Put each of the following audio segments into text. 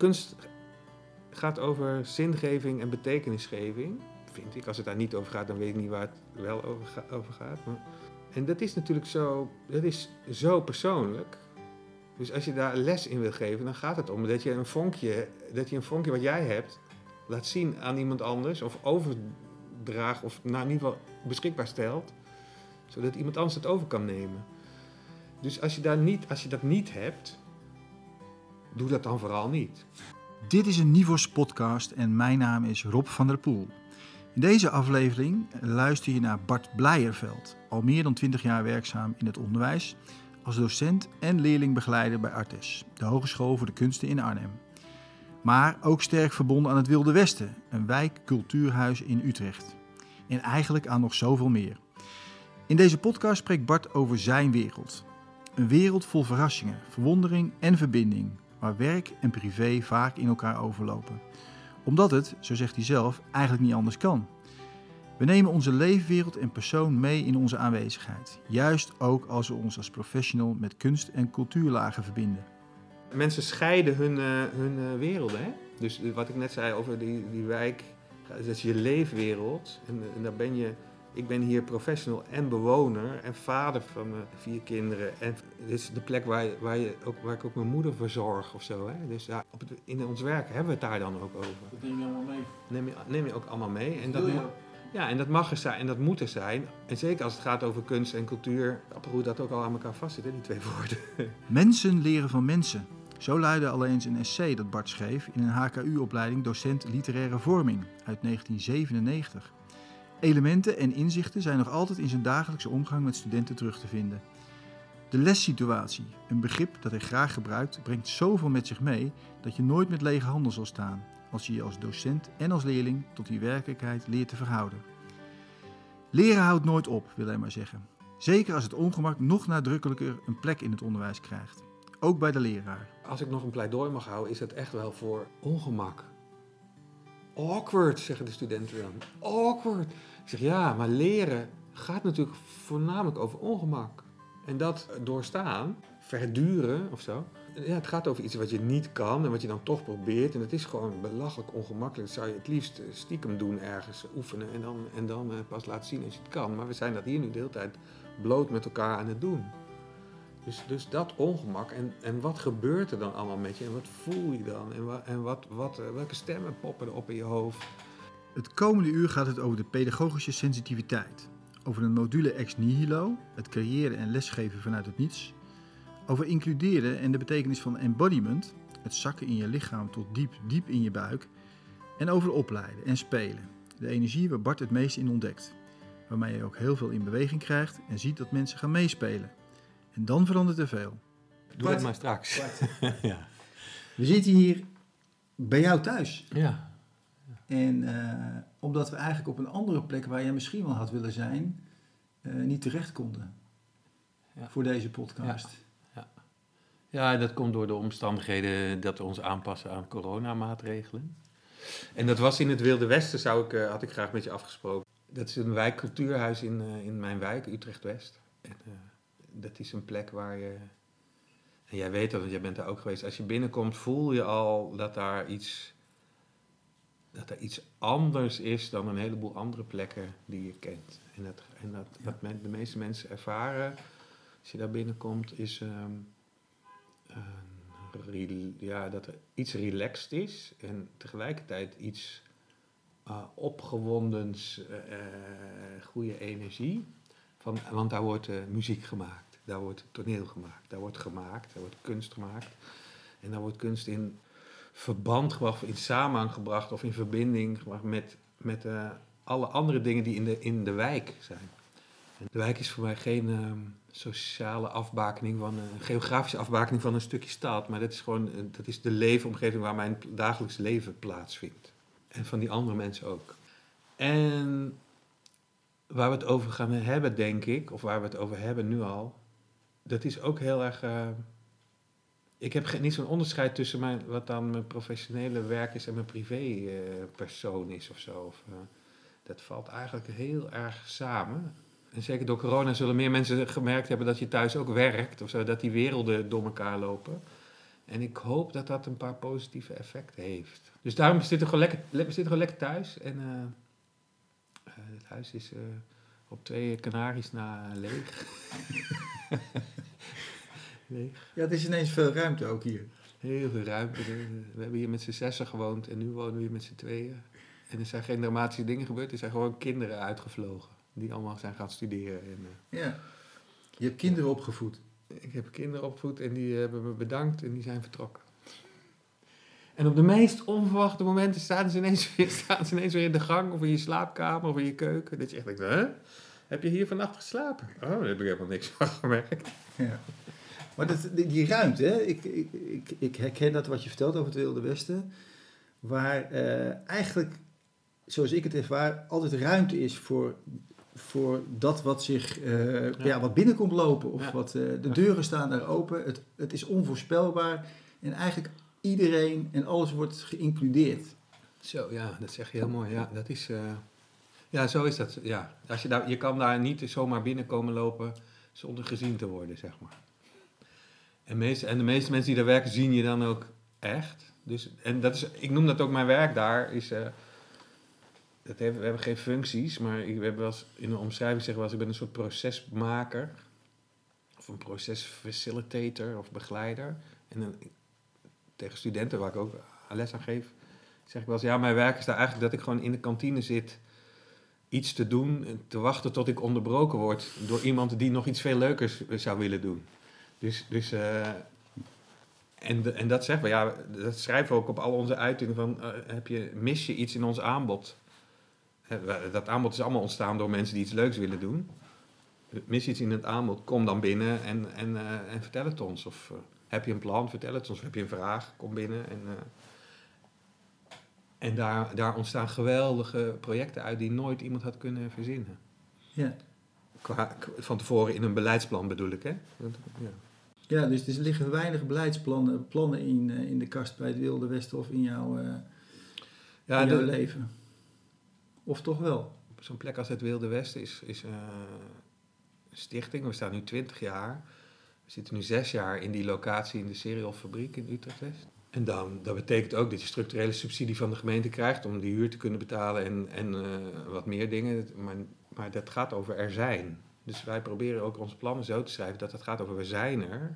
kunst gaat over zingeving en betekenisgeving, vind ik. Als het daar niet over gaat, dan weet ik niet waar het wel over, ga- over gaat. Maar, en dat is natuurlijk zo, dat is zo persoonlijk. Dus als je daar les in wil geven, dan gaat het om dat je een vonkje, dat je een vonkje wat jij hebt, laat zien aan iemand anders. Of overdraagt, of nou in ieder geval beschikbaar stelt. Zodat iemand anders het over kan nemen. Dus als je, daar niet, als je dat niet hebt, doe dat dan vooral niet. Dit is een Nivos podcast en mijn naam is Rob van der Poel. In deze aflevering luister je naar Bart Blijerveld, al meer dan 20 jaar werkzaam in het onderwijs, als docent en leerlingbegeleider bij Artes, de Hogeschool voor de Kunsten in Arnhem. Maar ook sterk verbonden aan het Wilde Westen, een wijk-cultuurhuis in Utrecht. En eigenlijk aan nog zoveel meer. In deze podcast spreekt Bart over zijn wereld. Een wereld vol verrassingen, verwondering en verbinding, waar werk en privé vaak in elkaar overlopen. Omdat het, zo zegt hij zelf, eigenlijk niet anders kan. We nemen onze leefwereld en persoon mee in onze aanwezigheid, juist ook als we ons als professional met kunst en cultuurlagen verbinden. Mensen scheiden hun, eh, hun eh, werelden. Hè? Dus wat ik net zei over die, die wijk, dat is je leefwereld. En, en daar ben je, ik ben hier professional en bewoner en vader van mijn vier kinderen. En dit is de plek waar, waar, je ook, waar ik ook mijn moeder verzorg of zo. Hè? Dus daar, op het, in ons werk hebben we het daar dan ook over. Dat neem je allemaal mee. Neem je, neem je ook allemaal mee. En dat, ja, en dat mag er zijn en dat moet er zijn. En zeker als het gaat over kunst en cultuur, hoe dat ook al aan elkaar vastzit, hè, die twee woorden. Mensen leren van mensen. Zo luidde al eens een essay dat Bart schreef in een HKU-opleiding docent literaire vorming uit 1997. Elementen en inzichten zijn nog altijd in zijn dagelijkse omgang met studenten terug te vinden. De lessituatie, een begrip dat hij graag gebruikt, brengt zoveel met zich mee dat je nooit met lege handen zal staan als je je als docent en als leerling tot die werkelijkheid leert te verhouden. Leren houdt nooit op, wil hij maar zeggen. Zeker als het ongemak nog nadrukkelijker een plek in het onderwijs krijgt. Ook bij de leraar. Als ik nog een pleidooi mag houden, is dat echt wel voor ongemak. Awkward, zeggen de studenten dan. Awkward. Ik zeg ja, maar leren gaat natuurlijk voornamelijk over ongemak. En dat doorstaan, verduren of zo. Ja, het gaat over iets wat je niet kan en wat je dan toch probeert. En het is gewoon belachelijk ongemakkelijk. Dat zou je het liefst eh, stiekem doen ergens, oefenen en dan, en dan eh, pas laten zien als je het kan. Maar we zijn dat hier nu de hele tijd bloot met elkaar aan het doen. Dus, dus dat ongemak. En, en wat gebeurt er dan allemaal met je? En wat voel je dan? En, en wat, wat, eh, welke stemmen poppen er op in je hoofd? Het komende uur gaat het over de pedagogische sensitiviteit. Over een module ex nihilo, het creëren en lesgeven vanuit het niets. Over includeren en de betekenis van embodiment, het zakken in je lichaam tot diep, diep in je buik. En over opleiden en spelen, de energie waar Bart het meest in ontdekt. Waarmee je ook heel veel in beweging krijgt en ziet dat mensen gaan meespelen. En dan verandert er veel. Doe dat maar straks. ja. We zitten hier bij jou thuis. ja. En eh, omdat we eigenlijk op een andere plek waar jij misschien wel had willen zijn, eh, niet terecht konden Ja. voor deze podcast. Ja, dat komt door de omstandigheden dat we ons aanpassen aan coronamaatregelen. En dat was in het Wilde Westen, zou ik, eh, had ik graag met je afgesproken. Dat is een wijkcultuurhuis in, eh, in mijn wijk, Utrecht-West. En eh, dat is een plek waar je... En jij weet dat, want jij bent daar ook geweest. Als je binnenkomt, voel je al dat daar iets... Dat er iets anders is dan een heleboel andere plekken die je kent. En, dat, en dat, wat men- de meeste mensen ervaren als je daar binnenkomt, is... ehm, ja, dat er iets relaxed is en tegelijkertijd iets uh, opgewondens, eh, eh, goede energie. Van, want daar wordt eh, muziek gemaakt, daar wordt toneel gemaakt, daar wordt gemaakt, daar wordt kunst gemaakt. En daar wordt kunst in verband gebracht, in samenhang gebracht of in verbinding gebracht met, met eh, alle andere dingen die in de, in de wijk zijn. En de wijk is voor mij geen ehm, sociale afbakening van een geografische afbakening van een stukje stad, maar dat is gewoon eh, dat is de leefomgeving waar mijn dagelijks leven plaatsvindt. En van die andere mensen ook. En waar we het over gaan hebben, denk ik, of waar we het over hebben nu al, dat is ook heel erg. eh, ik heb niet zo'n onderscheid tussen mijn, wat dan mijn professionele werk is en mijn privé eh, persoon is of zo. Of, eh, dat valt eigenlijk heel erg samen. En zeker door corona zullen meer mensen gemerkt hebben dat je thuis ook werkt of zo, dat die werelden door elkaar lopen. En ik hoop dat dat een paar positieve effecten heeft. Dus daarom zitten we gewoon lekker, gewoon lekker thuis. En huis is eh, op twee Canaries na leeg. leeg. Ja, het is ineens veel ruimte ook hier. Heel veel ruimte. We hebben hier met z'n zessen gewoond en nu wonen we hier met z'n tweeën. En er zijn geen dramatische dingen gebeurd. Er zijn gewoon kinderen uitgevlogen. Die allemaal zijn gaan studeren. En, Ja. Je hebt kinderen opgevoed. ik heb kinderen opgevoed en die hebben me bedankt en die zijn vertrokken. En op de meest onverwachte momenten staan ze, ineens weer, staan ze ineens weer in de gang of in je slaapkamer of in je keuken. Dat je echt denkt, hè? Heb je hier vannacht geslapen? Oh, daar heb ik helemaal niks van gemerkt. Ja. Maar dat, die, ruimte, hè? Ik, ik, ik, ik herken dat wat je vertelt over het Wilde Westen. Waar eh, eigenlijk, zoals ik het ervaar, altijd ruimte is voor, voor dat wat zich eh, ja. Ja. wat binnenkomt lopen. Of Ja. wat, eh, de deuren staan daar open. Het, het is onvoorspelbaar. En eigenlijk iedereen en alles wordt geïncludeerd. Zo, ja, dat zeg je heel mooi. Ja, dat is... eh, ja, zo is dat. Ja. Als je, daar, je kan daar niet zomaar binnenkomen lopen zonder gezien te worden, zeg maar. En, meest, en de meeste mensen die daar werken, zien je dan ook echt. Dus, en dat is, ik noem dat ook mijn werk daar, is... eh, dat heeft, we hebben geen functies, maar ik, we hebben wel in een omschrijving zeggen eens, ik ben een soort procesmaker. Of een procesfacilitator of begeleider. En dan, tegen studenten waar ik ook les aan geef, zeg ik wel eens, ja, mijn werk is daar eigenlijk dat ik gewoon in de kantine zit iets te doen, en te wachten tot ik onderbroken word door iemand die nog iets veel leukers zou willen doen. Dus, dus eh, en, en dat zeggen we, ja, dat schrijven we ook op al onze uitingen van, eh, heb je, mis je iets in ons aanbod? Dat aanbod is allemaal ontstaan door mensen die iets leuks willen doen. Mis je iets in het aanbod, kom dan binnen en, en, eh, en vertel het ons. Of heb je een plan, vertel het. Of heb je een vraag, kom binnen. En, eh, en daar, daar ontstaan geweldige projecten uit die nooit iemand had kunnen verzinnen. Ja. Qua, van tevoren in een beleidsplan bedoel ik, hè? Ja. Ja, dus er liggen weinig beleidsplannen plannen in, eh, in de kast bij het Wilde Westen of in jouw, eh, Ja, in jouw de- leven. Of toch wel? zo'n plek als het Wilde Westen is, is een stichting. We staan nu 20 jaar. Zitten nu zes jaar in die locatie in de cerealfabriek in Utrecht West. En dan, dat betekent ook dat je structurele subsidie van de gemeente krijgt om die huur te kunnen betalen en, en eh, wat meer dingen. Maar, maar dat gaat over er zijn. Dus wij proberen ook onze plannen zo te schrijven dat het gaat over we zijn er.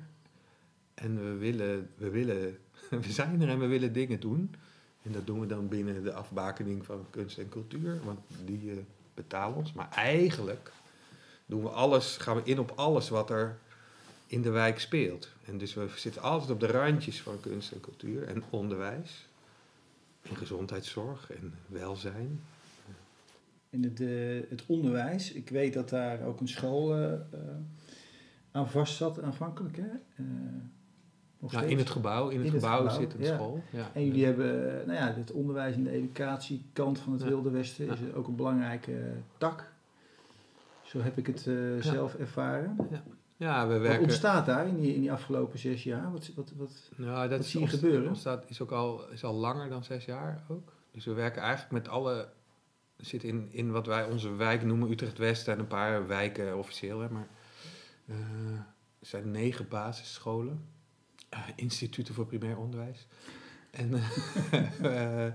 En we willen, we willen, we zijn er en we willen dingen doen. En dat doen we dan binnen de afbakening van kunst en cultuur, want die eh, betalen ons. Maar eigenlijk doen we alles, gaan we in op alles wat er in de wijk speelt. En dus we zitten altijd op de randjes van kunst en cultuur en onderwijs. En gezondheidszorg en welzijn. In het, eh, het onderwijs, ik weet dat daar ook een school eh, eh, aan vast zat aanvankelijk. Hè? Nog Ja, in het gebouw, in het In het gebouw, gebouw, zit een ja. school. Ja. En jullie hebben, nou ja, het onderwijs en de educatiekant van het. Wilde Westen is ook een belangrijke tak. Zo heb ik het zelf ervaren. Ja, we Wat werken... ontstaat daar in die, in die afgelopen zes jaar? Wat, wat, wat, Nou, dat Wat is zie je gebeuren? Ontstaat, is ook al, is al langer dan zes jaar ook. Dus we werken eigenlijk met alle... Zit in, in wat wij onze wijk noemen Utrecht West en een paar wijken officieel. Hè, maar eh, er zijn negen basisscholen. eh, instituten voor primair onderwijs. En eh,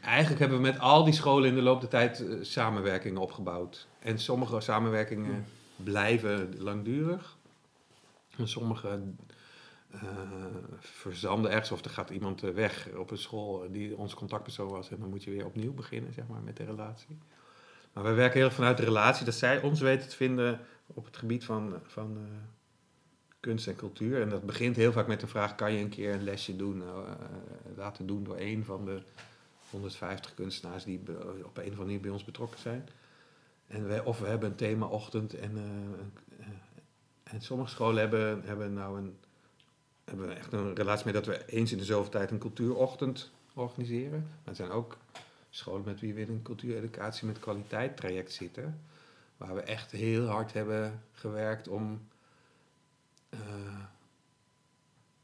eigenlijk hebben we met al die scholen in de loop der tijd samenwerkingen opgebouwd. En sommige samenwerkingen blijven langdurig. En sommige eh, verzanden ergens of er gaat iemand eh, weg op een school die ons contactpersoon was en dan moet je weer opnieuw beginnen zeg maar, met de relatie. Maar wij werken heel erg vanuit de relatie, dat zij ons weten te vinden op het gebied van, van eh, kunst en cultuur. En dat begint heel vaak met de vraag, kan je een keer een lesje doen, laten doen door een van de 150 kunstenaars die op een of andere manier bij ons betrokken zijn. En of we hebben een themaochtend en, eh, eh, en sommige scholen hebben, hebben nou een, hebben echt een relatie mee dat we eens in de zoveel tijd een cultuurochtend organiseren. Maar er zijn ook scholen met wie we in een cultuureducatie met kwaliteit traject zitten. Waar we echt heel hard hebben gewerkt om. eh,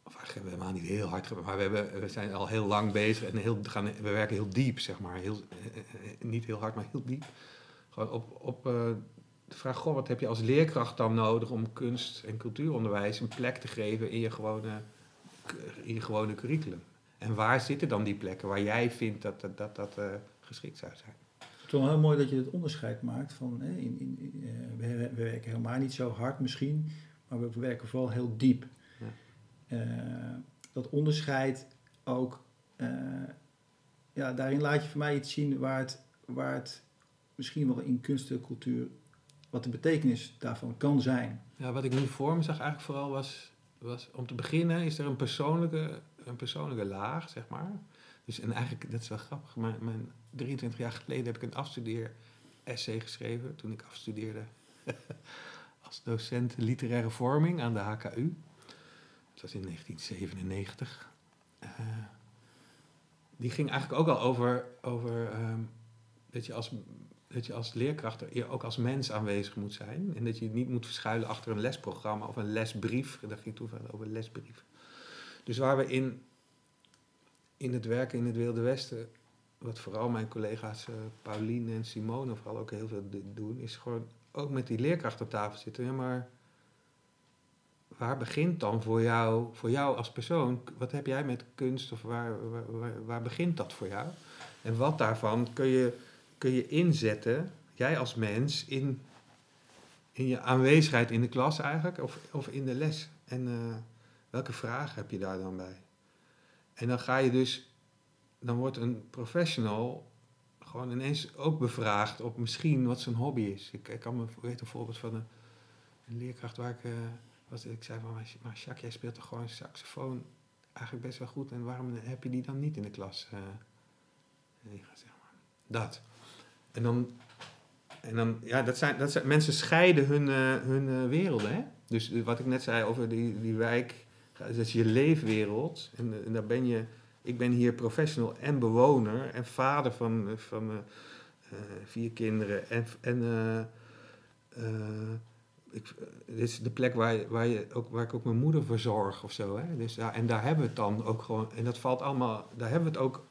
of eigenlijk hebben we helemaal niet heel hard gewerkt, maar we, hebben, we zijn al heel lang bezig en heel, gaan, we werken heel diep, zeg maar. Heel, niet heel hard, maar heel diep. Gewoon op, op eh, de vraag, goh, wat heb je als leerkracht dan nodig om kunst- en cultuuronderwijs een plek te geven in je gewone in je gewone curriculum. En waar zitten dan die plekken waar jij vindt dat dat, dat, dat eh, geschikt zou zijn? Het is wel heel mooi dat je het onderscheid maakt van, hè, in, in, eh, we, we werken helemaal niet zo hard misschien, maar we werken vooral heel diep. Ja. Dat onderscheid ook, ja, daarin laat je voor mij iets zien waar het, waar het misschien wel in kunst en cultuur, wat de betekenis daarvan kan zijn. Ja, wat ik nu voor me zag eigenlijk vooral was, was om te beginnen is er een persoonlijke, een persoonlijke laag, zeg maar. Dus en eigenlijk, dat is wel grappig, mijn, mijn 23 jaar geleden heb ik een afstudeer-essay geschreven toen ik afstudeerde als docent literaire vorming aan de HKU. Dat was in 1997. Eh, die ging eigenlijk ook al over, over ehm, dat, je als, dat je als leerkracht er ook als mens aanwezig moet zijn. En dat je niet moet verschuilen achter een lesprogramma of een lesbrief. Daar ging toevallig over lesbrief. Dus waar we in, in het werken in het Wilde Westen, wat vooral mijn collega's uh, Pauline en Simone vooral ook heel veel doen, is gewoon ook met die leerkracht op tafel zitten. Maar waar begint dan voor jou, voor jou als persoon? Wat heb jij met kunst of waar, waar, waar begint dat voor jou? En wat daarvan kun je, kun je inzetten, jij als mens, in, in je aanwezigheid in de klas eigenlijk, of, of in de les? En uh, welke vragen heb je daar dan bij? En dan ga je dus, dan wordt een professional gewoon ineens ook bevraagd op misschien wat zijn hobby is. Ik, ik kan me weet een voorbeeld van een, leerkracht waar ik, uh, was, ik zei van, maar Jacques, jij speelt toch gewoon saxofoon eigenlijk best wel goed en waarom heb je die dan niet in de klas? Uh, zeg maar. Dat. En dan, en dan ja, dat zijn, dat zijn, mensen scheiden hun, uh, hun uh, werelden. Hè? Dus wat ik net zei over die, die wijk, dat is je leefwereld. En, en daar ben je, ik ben hier professional en bewoner en vader van, van vier kinderen. En, en ik, dit is de plek waar, waar, je ook, waar ik ook mijn moeder verzorg of zo. Hè? Dus, ja, en daar hebben we het dan ook gewoon, en dat valt allemaal, daar hebben we het ook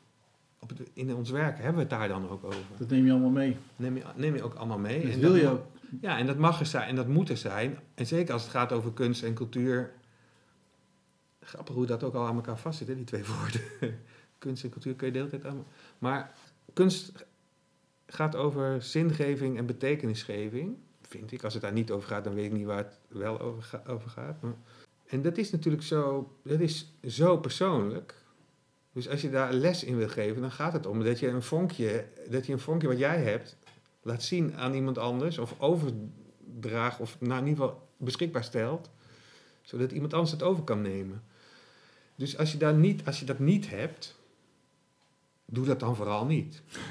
op het, in ons werk hebben we het daar dan ook over. Dat neem je allemaal mee. Neem je, neem je ook allemaal mee. Dat en wil dat, je ook. Ja, en dat mag er zijn en dat moet er zijn. En zeker als het gaat over kunst en cultuur. Grappig hoe dat ook al aan elkaar vastzit, hè, die twee woorden. kunst en cultuur kun je de hele tijd aan. Maar kunst gaat over zingeving en betekenisgeving, vind ik. Als het daar niet over gaat, dan weet ik niet waar het wel over, ga, over gaat. Maar, en dat is natuurlijk zo, dat is zo persoonlijk. Dus als je daar les in wil geven, dan gaat het om dat je een vonkje, dat je een vonkje wat jij hebt, laat zien aan iemand anders, of overdraagt, of nou in ieder geval beschikbaar stelt, zodat iemand anders het over kan nemen. Dus als je, daar niet, als je dat niet hebt, doe dat dan vooral niet.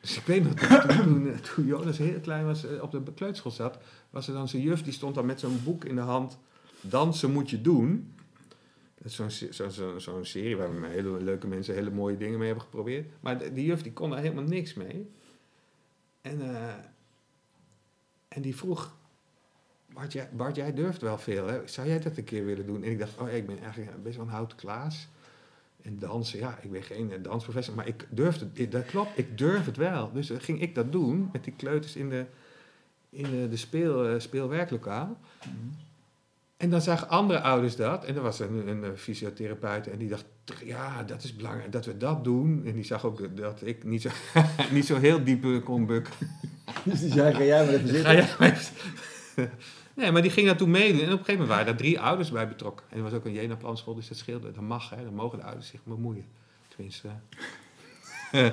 Dus ik weet nog, toen, toen, toen Jonas heel klein was, op de kleuterschool zat, was er dan zijn juf, die stond dan met zo'n boek in de hand, dansen moet je doen. Zo'n zo, zo, zo serie waar we hele leuke mensen hele mooie dingen mee hebben geprobeerd. Maar die juf die kon daar helemaal niks mee. En, uh, en die vroeg, Bart jij, Bart, jij durft wel veel, hè? zou jij dat een keer willen doen? En ik dacht, oh ik ben eigenlijk best wel een houten klaas. En dansen, ja, ik ben geen dansprofessor, maar ik durf het, dat klopt, ik durf het wel. Dus ging ik dat doen met die kleuters in de, in de, de speel, speelwerklokaal. Mm-hmm. En dan zagen andere ouders dat. En er was een, een fysiotherapeut en die dacht, ja, dat is belangrijk dat we dat doen. En die zag ook dat ik niet zo, niet zo heel diep kon bukken. Dus die zei, ga jij maar even zitten. Ga jij maar even... Nee, maar die ging daartoe meedoen. En op een gegeven moment waren daar drie ouders bij betrokken. En er was ook een Jena-planschool, dus dat scheelde. Dat mag, hè. Dan mogen de ouders zich bemoeien. Tenminste,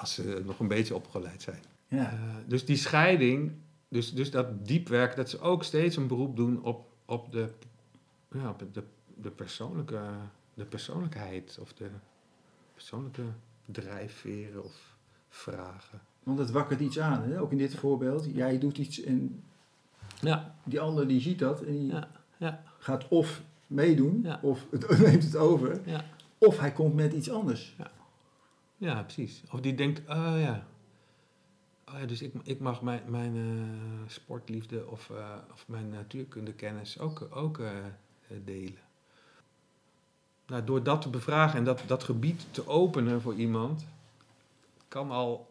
als ze nog een beetje opgeleid zijn. Ja. Uh, dus die scheiding, dus, dus dat diepwerk, dat ze ook steeds een beroep doen op op de, ja, op de, de, persoonlijke, de persoonlijkheid of de persoonlijke drijfveren of vragen. Want het wakkert iets aan, hè? ook in dit voorbeeld. Jij doet iets en ja. die ander die ziet dat en die ja. Ja. gaat of meedoen of het, neemt het over. Ja. Of hij komt met iets anders. ja, precies. Of die denkt, oh ja, Oh ja, dus ik, ik mag mijn, mijn uh, sportliefde of, uh, of mijn natuurkundekennis ook, ook uh, delen. Nou, door dat te bevragen en dat, dat gebied te openen voor iemand, kan al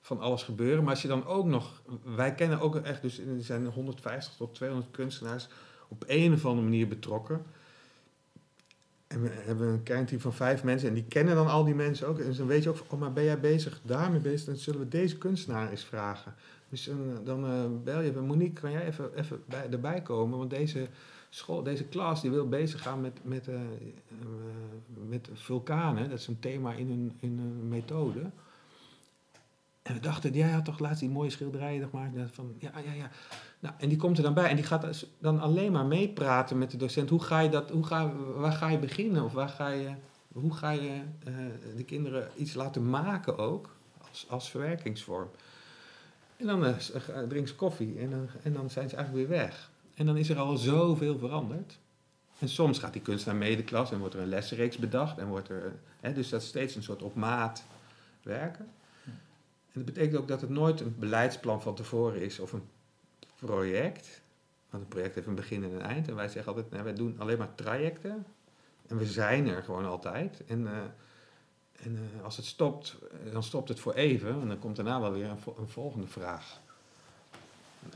van alles gebeuren. Maar als je dan ook nog, wij kennen ook echt, dus er zijn 150 tot 200 kunstenaars op een of andere manier betrokken. En we hebben een kernteam van vijf mensen en die kennen dan al die mensen ook. En dan weet je ook, oh, maar ben jij bezig daarmee bezig? Dan zullen we deze kunstenaar eens vragen. Dus uh, dan uh, bel je, Monique, kan jij even, even bij, erbij komen? Want deze school, deze klas, die wil bezig gaan met, met, uh, met vulkanen. Dat is een thema in hun, in hun methode. En we dachten, jij had toch laatst die mooie schilderijen gemaakt? Van, ja, ja, ja. Nou, en die komt er dan bij en die gaat dus dan alleen maar meepraten met de docent. Hoe ga je dat, hoe ga, waar ga je beginnen? Of waar ga je, hoe ga je uh, de kinderen iets laten maken ook, als, als verwerkingsvorm? En dan uh, drinken ze koffie en dan, en dan zijn ze eigenlijk weer weg. En dan is er al zoveel veranderd. En soms gaat die kunstenaar mee de klas en wordt er een lessenreeks bedacht. En wordt er, hè, dus dat is steeds een soort op maat werken. En dat betekent ook dat het nooit een beleidsplan van tevoren is of een project. Want een project heeft een begin en een eind. En wij zeggen altijd, nou, wij doen alleen maar trajecten. En we zijn er gewoon altijd. En, uh, en uh, als het stopt, dan stopt het voor even. En dan komt daarna wel weer een, volgende vraag.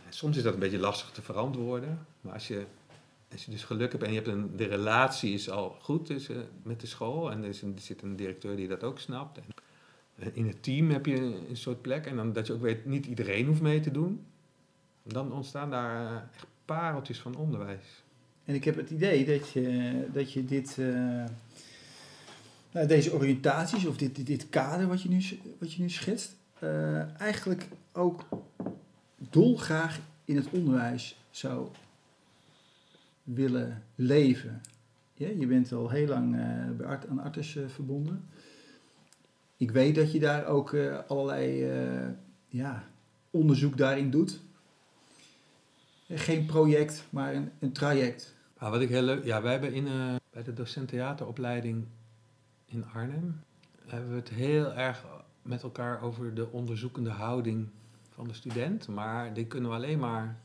Soms is dat een beetje lastig te verantwoorden. Maar als je, als je dus geluk hebt en je hebt een, de relatie is al goed tussen, met de school. En er, is een, er zit een directeur die dat ook snapt. En in het team heb je een soort plek. En dan dat je ook weet, niet iedereen hoeft mee te doen. Dan ontstaan daar echt pareltjes van onderwijs. En ik heb het idee dat je, dat je dit, uh, nou, deze oriëntaties of dit, dit, kader wat je nu, wat je nu schetst, eigenlijk ook dolgraag in het onderwijs zou willen leven. Ja, je bent al heel lang bij Art, aan Artes verbonden. Ik weet dat je daar ook allerlei ja, onderzoek daarin doet geen project, maar een, een traject. Wat ik heel leuk... Ja, wij hebben in, uh, bij de docententheateropleiding in Arnhem... hebben we het heel erg met elkaar over de onderzoekende houding van de student. Maar die kunnen we alleen maar...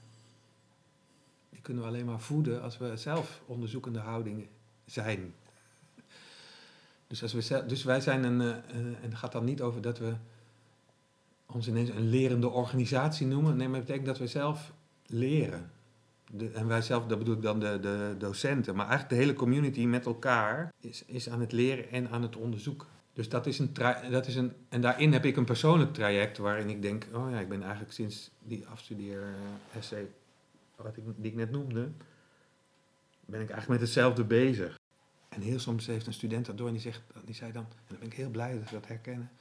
Die kunnen we alleen maar voeden als we zelf onderzoekende houding zijn. Dus, als we, dus wij zijn een... Uh, en het gaat dan niet over dat we ons ineens een lerende organisatie noemen. Nee, maar het betekent dat we zelf leren. De, en wij zelf, dat bedoel ik dan de, de docenten, maar eigenlijk de hele community met elkaar is, is aan het leren en aan het onderzoeken. Dus dat is, een dat is een. En daarin heb ik een persoonlijk traject waarin ik denk: oh ja, ik ben eigenlijk sinds die afstudeer-essay, wat ik, die ik net noemde, ben ik eigenlijk met hetzelfde bezig. En heel soms heeft een student dat door en die, zegt, die zei dan, en dan ben ik heel blij dat ze dat herkennen: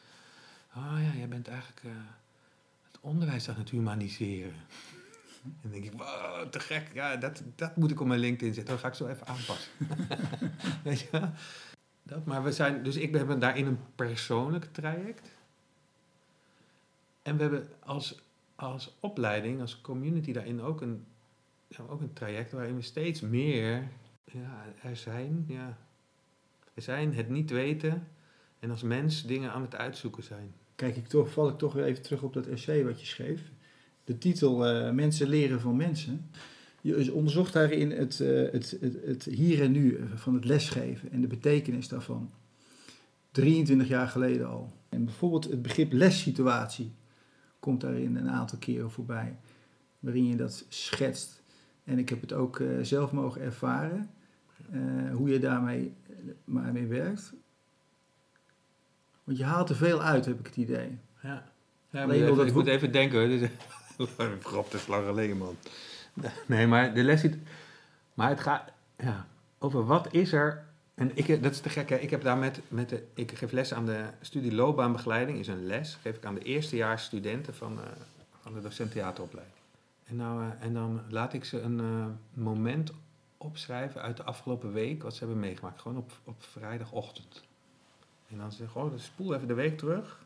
oh ja, jij bent eigenlijk uh, het onderwijs aan het humaniseren. En dan denk ik, wow, te gek. Ja, dat, dat moet ik op mijn LinkedIn zetten. Dat ga ik zo even aanpassen. Weet je wel? Dat, maar we zijn, dus ik ben daarin een persoonlijk traject. En we hebben als, als opleiding, als community daarin ook een, ja, ook een traject waarin we steeds meer ja, er zijn. Ja, er zijn, het niet weten en als mens dingen aan het uitzoeken zijn. Kijk, ik toch, val ik toch weer even terug op dat essay wat je schreef de titel uh, Mensen leren van mensen. Je onderzocht daarin het, uh, het, het, het, hier en nu van het lesgeven en de betekenis daarvan. 23 jaar geleden al. En bijvoorbeeld het begrip lessituatie komt daarin een aantal keren voorbij. Waarin je dat schetst. En ik heb het ook uh, zelf mogen ervaren. hoe je daarmee maar mee werkt. Want je haalt er veel uit, heb ik het idee. Ja. Ja, Alleen even, ik moet even denken. Grap, dat is lang geleden, man. Nee, maar de les... Maar het gaat ja, over wat is er... En ik, dat is te gek, hè? Ik heb daar met, met de... Ik geef les aan de studie loopbaanbegeleiding, is een les. Geef ik aan de eerstejaars studenten van, uh, van de docent theateropleiding. En, nou, uh, en dan laat ik ze een uh, moment opschrijven uit de afgelopen week, wat ze hebben meegemaakt. Gewoon op, op vrijdagochtend. En dan zeg ik, oh, spoel even de week terug.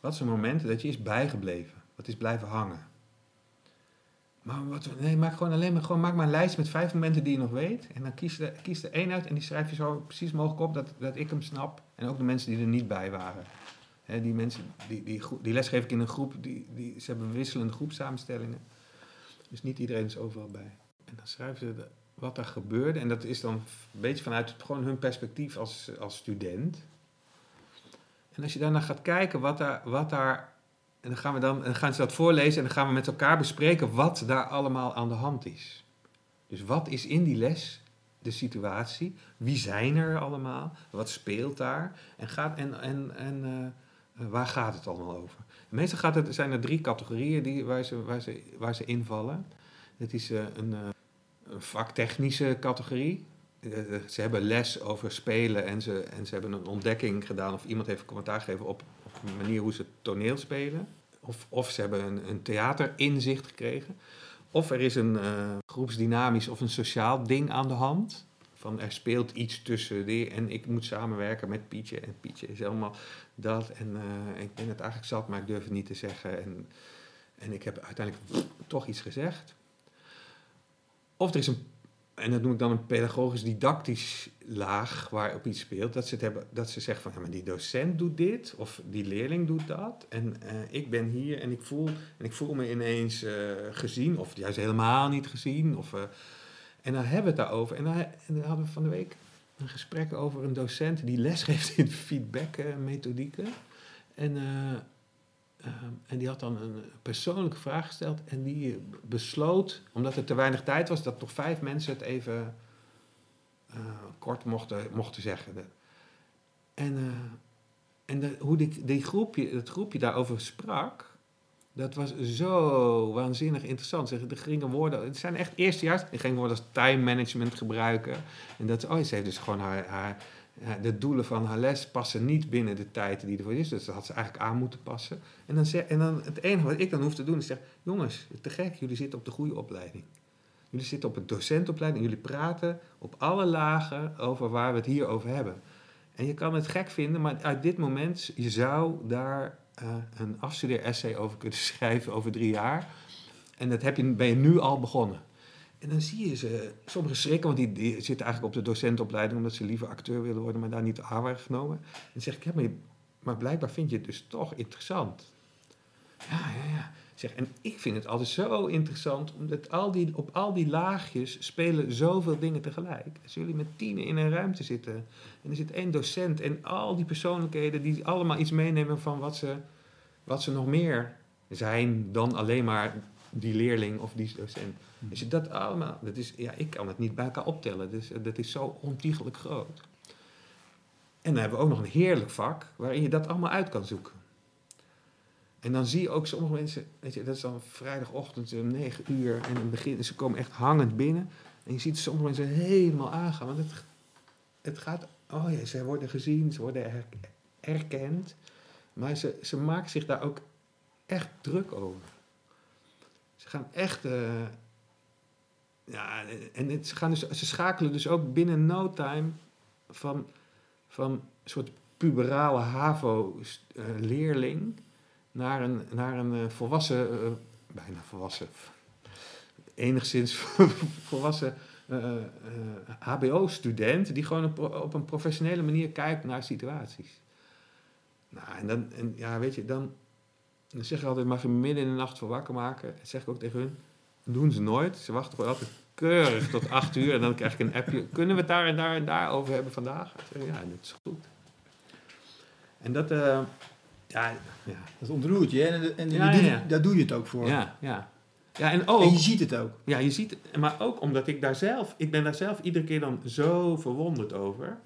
Wat is een moment dat je is bijgebleven? Wat is blijven hangen? Maar wat, nee, maak gewoon alleen maar, gewoon, maak maar een lijst met vijf momenten die je nog weet. En dan kies, er, kies er één uit en die schrijf je zo precies mogelijk op dat, dat ik hem snap. En ook de mensen die er niet bij waren. die mensen, die, die, die les geef ik in een groep, die, die, ze hebben wisselende groepsamenstellingen. Dus niet iedereen is overal bij. En dan schrijven ze wat er gebeurde. En dat is dan een beetje vanuit gewoon hun perspectief als, als student. En als je daarna gaat kijken wat daar, wat daar en dan gaan, we dan, dan gaan ze dat voorlezen en dan gaan we met elkaar bespreken wat daar allemaal aan de hand is. Dus wat is in die les de situatie? Wie zijn er allemaal? Wat speelt daar? En, gaat, en, en, en eh, waar gaat het allemaal over? Meestal gaat het, zijn er drie categorieën die, waar, ze, waar, ze, waar ze invallen. Het is een, een vaktechnische categorie. ze hebben les over spelen en ze, en ze hebben een ontdekking gedaan of iemand heeft commentaar gegeven op de manier hoe ze toneel spelen. Of, of ze hebben een, een theaterinzicht gekregen. Of er is een uh, groepsdynamisch of een sociaal ding aan de hand. Van er speelt iets tussen die en ik moet samenwerken met Pietje. En Pietje is helemaal dat. En uh, ik ben het eigenlijk zat, maar ik durf het niet te zeggen. En, en ik heb uiteindelijk toch iets gezegd. Of er is een en dat noem ik dan een pedagogisch-didactisch laag waarop iets speelt. Dat ze, hebben, dat ze zeggen van, ja, maar die docent doet dit, of die leerling doet dat. En uh, ik ben hier en ik voel, en ik voel me ineens uh, gezien, of juist helemaal niet gezien. Of, uh, en dan hebben we het daarover. En dan, en dan hadden we van de week een gesprek over een docent die lesgeeft in feedback-methodieken. En en die had dan een persoonlijke vraag gesteld en die besloot, omdat er te weinig tijd was, dat toch vijf mensen het even kort mochten, mochten zeggen. En, uh, en de, hoe die, die groepje, het groepje daarover sprak, dat was zo waanzinnig interessant. Zeg, er gingen woorden, het zijn echt eerstejaars, er gingen woorden als time management gebruiken. En dat, oh, ze heeft dus gewoon haar, haar de doelen van haar les passen niet binnen de tijd die ervoor is. Dus dat had ze eigenlijk aan moeten passen. En dan, en dan het enige wat ik dan hoef te doen is zeggen: jongens, te gek, jullie zitten op de goede opleiding. Jullie zitten op een docentopleiding en jullie praten op alle lagen over waar we het hier over hebben. En je kan het gek vinden, maar uit dit moment, je zou daar uh, een afstudeer-essay over kunnen schrijven over drie jaar. En dat heb je, ben je nu al begonnen. En dan zie je ze, sommigen schrikken, want die, zitten eigenlijk op de docentenopleiding omdat ze liever acteur willen worden, maar daar niet aan waren genomen. En dan zeg ik, ja, maar, maar blijkbaar vind je het dus toch interessant. Ja, ja, ja. Zeg, en ik vind het altijd zo interessant, omdat al die, op al die laagjes spelen zoveel dingen tegelijk. Als jullie met tienen in een ruimte zitten en er zit één docent en al die persoonlijkheden die allemaal iets meenemen van wat ze, wat ze nog meer zijn dan alleen maar die leerling of die docent. Als je dat allemaal, dat is, ja, ik kan het niet bij elkaar optellen, dus dat is zo ontiegelijk groot. En dan hebben we ook nog een heerlijk vak waarin je dat allemaal uit kan zoeken. En dan zie je ook sommige mensen, weet je, dat is dan vrijdagochtend om 9 uur en dan beginnen ze komen echt hangend binnen. En je ziet sommige mensen helemaal aangaan, want het, het gaat, oh ja, ze worden gezien, ze worden erkend. Maar ze, ze maken zich daar ook echt druk over. Ze gaan echt. Uh, ja, en ze, gaan dus, ze schakelen dus ook binnen no time van, van een soort puberale HAVO-leerling naar een, naar een uh, volwassen, uh, bijna volwassen, enigszins volwassen HBO-student die gewoon op, een professionele manier kijkt naar situaties. Nou, en dan, en ja, weet je, dan, dan zeg ik altijd, mag je midden in de nacht voor wakker maken. Dat zeg ik ook tegen hun. Doen ze nooit. Ze wachten gewoon altijd keurig tot acht uur. En dan krijg ik een appje. Kunnen we het daar en daar en daar over hebben vandaag? Ja, dat is goed. En dat, ja, ja. Dat ontroert je. En, en ja, daar doe je het ook voor. Ja, ja. Ja, en, ook, en je ziet het ook. Ja, je ziet het. Maar ook omdat ik daar zelf... Ik ben daar zelf iedere keer dan zo verwonderd over.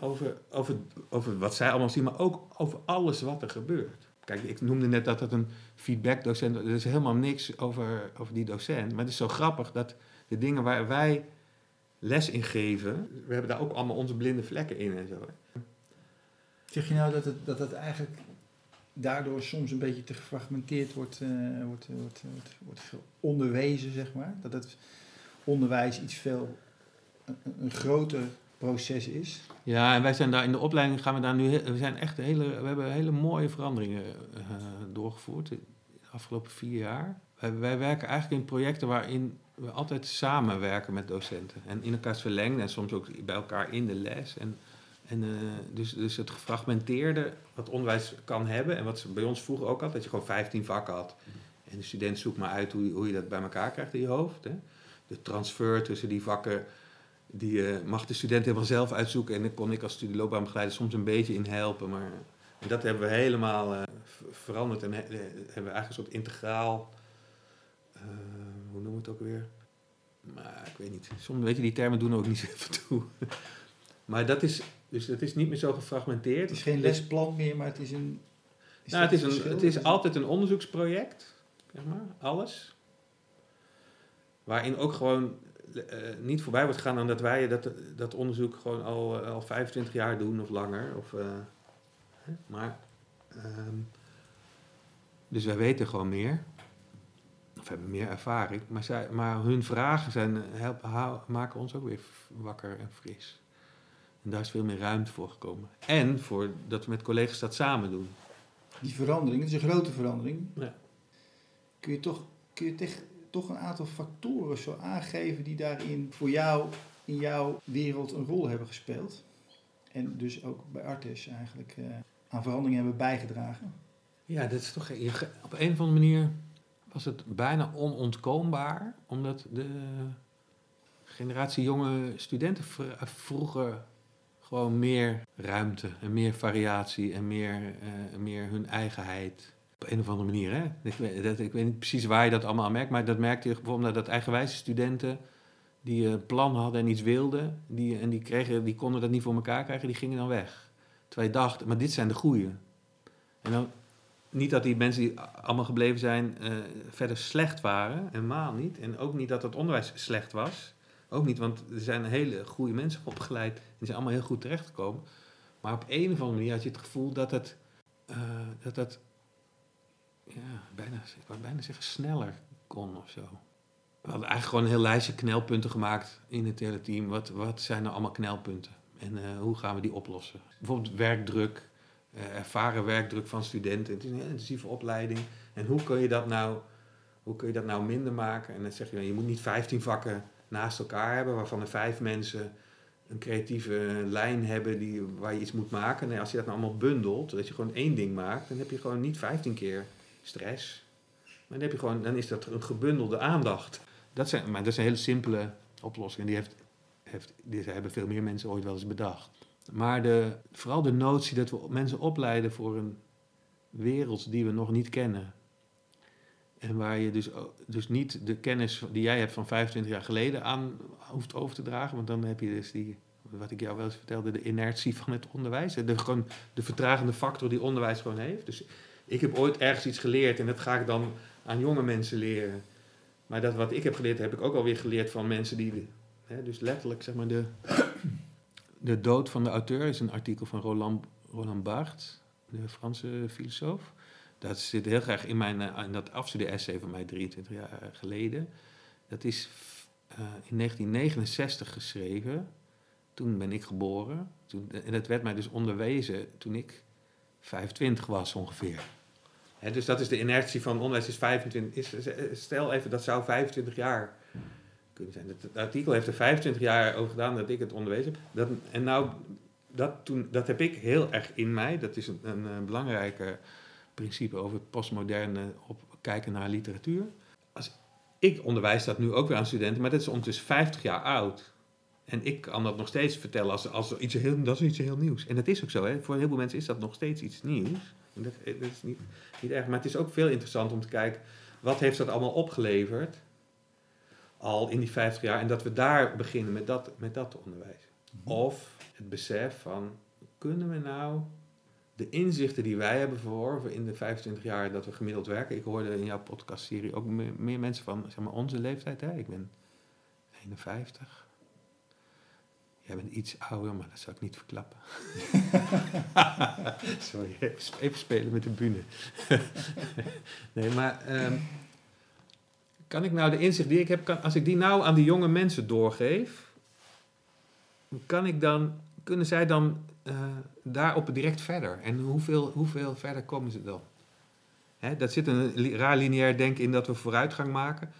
over, over, over wat zij allemaal zien, maar ook over alles wat er gebeurt. Kijk, ik noemde net dat het een feedbackdocent. Er is helemaal niks over, over die docent. Maar het is zo grappig dat de dingen waar wij les in geven, we hebben daar ook allemaal onze blinde vlekken in en zo. Zeg je nou dat het, dat het eigenlijk daardoor soms een beetje te gefragmenteerd wordt, uh, wordt, wordt, wordt, wordt onderwezen, zeg maar? Dat het onderwijs iets veel, een, een groter proces is. Ja, en wij zijn daar in de opleiding gaan we daar nu, we zijn echt hele, we hebben hele mooie veranderingen doorgevoerd de afgelopen vier jaar. Wij, werken eigenlijk in projecten waarin we altijd samenwerken met docenten en in elkaars verlengd en soms ook bij elkaar in de les. En, en uh, dus, dus het gefragmenteerde wat onderwijs kan hebben en wat ze bij ons vroeger ook had, dat je gewoon 15 vakken had. En de student zoekt maar uit hoe, hoe je dat bij elkaar krijgt in je hoofd. Hè. De transfer tussen die vakken die uh, mag de student helemaal zelf uitzoeken. En daar kon ik als studieloopbaanbegeleider soms een beetje in helpen. Maar dat hebben we helemaal uh, veranderd. En he, hebben we eigenlijk een soort integraal, hoe noemen we het ook weer? Maar ik weet niet. Soms weet je, die termen doen ook niet zoveel toe. maar dat is, dus het is niet meer zo gefragmenteerd. Het is geen lesplan meer, maar het is een... nou, het is, een, verschil? het is altijd een onderzoeksproject, zeg maar, alles. Waarin ook gewoon eh, niet voorbij wordt gegaan aan dat wij dat, dat onderzoek gewoon al, eh, al 25 jaar doen of langer. Of, eh, maar, ehm, dus wij weten gewoon meer. Of hebben meer ervaring. Maar, zij, maar hun vragen zijn, helpen, maken ons ook weer wakker en fris. En daar is veel meer ruimte voor gekomen. En voor dat we met collega's dat samen doen. Die verandering, het is een grote verandering. Ja. Kun je toch, kun je tech- toch een aantal factoren zo aangeven die daarin voor jou, in jouw wereld een rol hebben gespeeld? En dus ook bij Artis eigenlijk eh, aan veranderingen hebben bijgedragen? Ja, dat is toch je op een of andere manier was het bijna onontkoombaar, omdat de generatie jonge studenten vr- vroeger gewoon meer ruimte en meer variatie en meer, eh, meer hun eigenheid. Op een of andere manier, hè? Ik weet, dat, ik weet niet precies waar je dat allemaal aan merkt, maar dat merkte je bijvoorbeeld dat eigenwijze studenten die een plan hadden en iets wilden, die, en die, kregen, die konden dat niet voor elkaar krijgen, die gingen dan weg. Terwijl je dacht, maar dit zijn de goeie. En dan niet dat die mensen die allemaal gebleven zijn eh, verder slecht waren, helemaal niet. En ook niet dat het onderwijs slecht was. Ook niet, want er zijn hele goede mensen opgeleid. Die zijn allemaal heel goed terechtgekomen. Maar op een of andere manier had je het gevoel dat het, eh, dat het ja, bijna, ik wou bijna zeggen sneller kon of zo. We hadden eigenlijk gewoon een heel lijstje knelpunten gemaakt in het hele team. Wat, wat zijn nou allemaal knelpunten? En eh, hoe gaan we die oplossen? Bijvoorbeeld werkdruk, eh, ervaren werkdruk van studenten. Het is een heel intensieve opleiding. En hoe kun je dat nou, hoe kun je dat nou minder maken? En dan zeg je, je moet niet 15 vakken naast elkaar hebben, waarvan er vijf mensen een creatieve lijn hebben die, waar je iets moet maken. Nee, als je dat nou allemaal bundelt, dat je gewoon één ding maakt, dan heb je gewoon niet 15 keer stress. Maar dan, heb je gewoon, dan is dat een gebundelde aandacht. Dat zijn, maar dat een hele simpele oplossing. En die, heeft, heeft, die hebben veel meer mensen ooit wel eens bedacht. Maar de, vooral de notie dat we mensen opleiden voor een wereld die we nog niet kennen. En waar je dus, dus niet de kennis die jij hebt van 25 jaar geleden aan hoeft over te dragen. Want dan heb je dus die, wat ik jou wel eens vertelde, de inertie van het onderwijs. De, gewoon de vertragende factor die onderwijs gewoon heeft. Dus ik heb ooit ergens iets geleerd en dat ga ik dan aan jonge mensen leren. Maar dat wat ik heb geleerd, heb ik ook alweer geleerd van mensen die... Hè, dus letterlijk, zeg maar, de, de dood van de auteur is een artikel van Roland, Roland Barthes, de Franse filosoof. Dat zit heel graag in, mijn, eh, in dat afstudie-essay van mij 23 jaar geleden. Dat is eh, in 1969 geschreven. Toen ben ik geboren. Toen, en dat werd mij dus onderwezen toen ik 25 was ongeveer. Dus dat is de inertie van onderwijs is 25. Is, stel even, dat zou 25 jaar kunnen zijn. Het, artikel heeft er 25 jaar over gedaan dat ik het onderwezen heb. Dat, en nou, dat, toen, dat heb ik heel erg in mij. Dat is een, een, eh, belangrijke principe over het postmoderne op kijken naar literatuur. Als, ik onderwijs dat nu ook weer aan studenten, maar dat is ondertussen 50 jaar oud. En ik kan dat nog steeds vertellen als, als iets heel, dat is iets heel nieuws. En dat is ook zo. Hè? Voor heel veel mensen is dat nog steeds iets nieuws. En dat, dat is niet, niet erg. Maar het is ook veel interessant om te kijken, wat heeft dat allemaal opgeleverd? Al in die 50 jaar. En dat we daar beginnen met dat, met dat te onderwijzen. Of het besef van, kunnen we nou de inzichten die wij hebben verworven in de 25 jaar dat we gemiddeld werken. Ik hoorde in jouw podcastserie ook meer, mensen van zeg maar, onze leeftijd. Hè? Ik ben 51. Jij bent iets ouder, maar dat zou ik niet verklappen. Sorry, even spelen met de bühne. nee, maar ehm, kan ik nou de inzicht die ik heb, kan, als ik die nou aan die jonge mensen doorgeef, kan ik dan, kunnen zij dan eh, daarop direct verder? En hoeveel, hoeveel verder komen ze dan? Hè, dat zit een raar lineair denken in dat we vooruitgang maken,